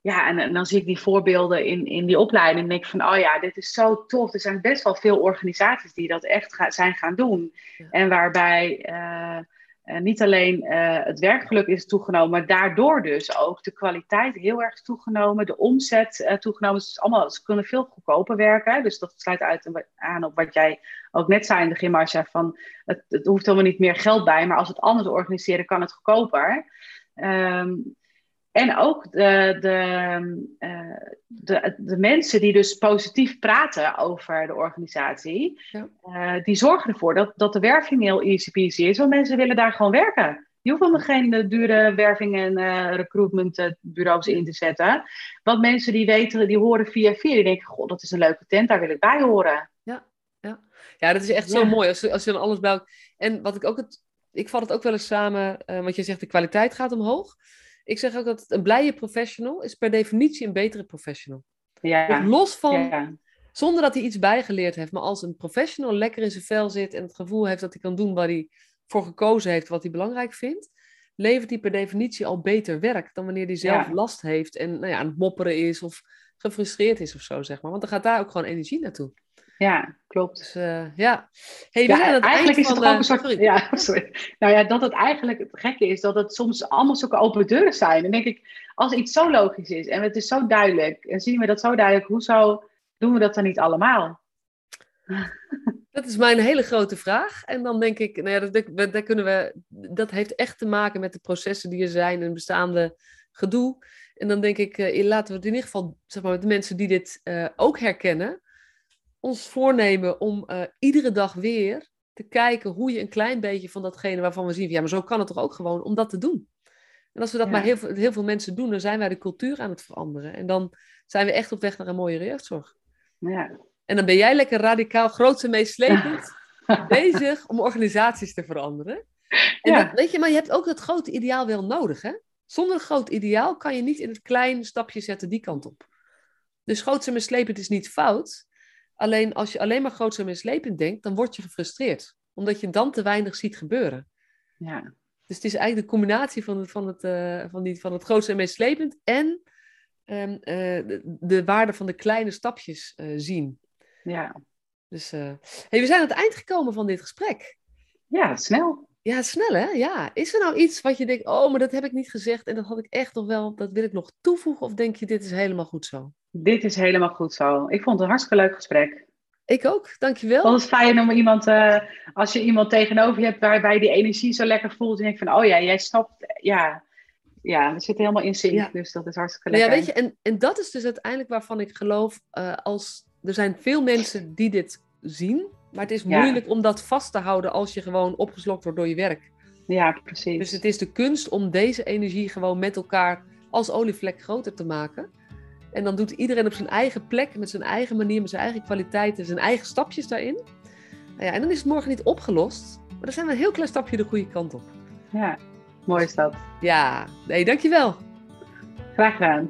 ja, en, en, dan zie ik die voorbeelden in, in die opleiding en denk ik van, oh ja, dit is zo tof. Er zijn best wel veel organisaties die dat echt ga, zijn gaan doen. Ja. En waarbij uh, uh, niet alleen uh, het werkgeluk is toegenomen, maar daardoor dus ook de kwaliteit heel erg is toegenomen, de omzet toegenomen. Dus allemaal, ze kunnen veel goedkoper werken. Dus dat sluit uit aan op wat jij ook net zei in de begin, Marcia, van het, het hoeft helemaal niet meer geld bij, maar als het anders organiseren, kan het goedkoper. Um, en ook de, de, uh, de, de, mensen die dus positief praten over de organisatie, ja. uh, die zorgen ervoor dat, dat de werving heel easy peasy is. Want mensen willen daar gewoon werken. Je hoeft helemaal geen uh, dure werving- en recruitmentbureaus in te zetten. Want mensen die weten, die horen via via, die denken, god, dat is een leuke tent, daar wil ik bij horen. Ja, ja. ja dat is echt ja. zo mooi. Als, als je dan alles bij. En wat ik ook het... Ik vat het ook wel eens samen, want je zegt de kwaliteit gaat omhoog. Ik zeg ook dat een blije professional is per definitie een betere professional. Ja. Dus los van, ja. zonder dat hij iets bijgeleerd heeft, maar als een professional lekker in zijn vel zit en het gevoel heeft dat hij kan doen waar hij voor gekozen heeft, wat hij belangrijk vindt, levert hij per definitie al beter werk dan wanneer hij zelf Ja. last heeft en nou ja, aan het mopperen is of gefrustreerd is of zo, zeg maar. Want dan gaat daar ook gewoon energie naartoe. Ja, klopt. Dus eh, ja. Hey, Ja, het eigenlijk is het ook een soort. Ja, *laughs* sorry. Nou ja, dat het eigenlijk het gekke is dat het soms allemaal zulke open deuren zijn. Dan denk ik, als iets zo logisch is en het is zo duidelijk en zien we dat zo duidelijk, hoezo doen we dat dan niet allemaal? *laughs* Dat is mijn hele grote vraag. En dan denk ik, nou ja, dat, kunnen we, dat heeft echt te maken met de processen die er zijn en bestaande gedoe. En dan denk ik, eh, laten we het in ieder geval, zeg maar, met de mensen die dit eh, ook herkennen, ons voornemen om eh, iedere dag weer te kijken hoe je een klein beetje van datgene waarvan we zien, ja, maar zo kan het toch ook gewoon, om dat te doen. En als we dat Ja. maar heel veel, heel veel mensen doen, dan zijn wij de cultuur aan het veranderen. En dan zijn we echt op weg naar een mooie jeugdzorg. Ja. En dan ben jij lekker radicaal, groots en meeslepend *laughs* bezig om organisaties te veranderen. En Ja. dat, weet je, maar je hebt ook dat grote ideaal wel nodig, hè? Zonder een groot ideaal kan je niet in het klein stapje zetten die kant op. Dus groots en meeslepend is niet fout. Alleen als je alleen maar groots en meeslepend denkt, dan word je gefrustreerd. Omdat je dan te weinig ziet gebeuren. Ja. Dus het is eigenlijk de combinatie van het, van het, eh, van die, van het grootste en meeslepend en ehm, eh, de, de waarde van de kleine stapjes eh, zien. Ja. Dus hey, we zijn aan het eind gekomen van dit gesprek. ja, snel. Ja, snel hè? Ja. Is er nou iets wat je denkt, oh, maar dat heb ik niet gezegd en dat had ik echt nog wel, dat wil ik nog toevoegen? Of denk je, dit is helemaal goed zo? Dit is helemaal goed zo. Ik vond het een hartstikke leuk gesprek. Ik ook, dankjewel. Want het is fijn om iemand, eh, als je iemand tegenover je hebt waarbij die energie zo lekker voelt. En je denkt van, oh ja, jij snapt, ja, ja, we zitten helemaal in sync. Ja. Dus dat is hartstikke Nou ja, lekker. weet je, en, en dat is dus uiteindelijk waarvan ik geloof, eh, als er zijn veel mensen die dit zien, maar het is Ja. moeilijk om dat vast te houden als je gewoon opgeslokt wordt door je werk. Ja, precies. Dus het is de kunst om deze energie gewoon met elkaar als olievlek groter te maken. En dan doet iedereen op zijn eigen plek, met zijn eigen manier, met zijn eigen kwaliteiten, zijn eigen stapjes daarin. Nou ja, en dan is het morgen niet opgelost, maar dan zijn we een heel klein stapje de goede kant op. Ja, mooi is dat. Ja, nee, dankjewel. Graag gedaan.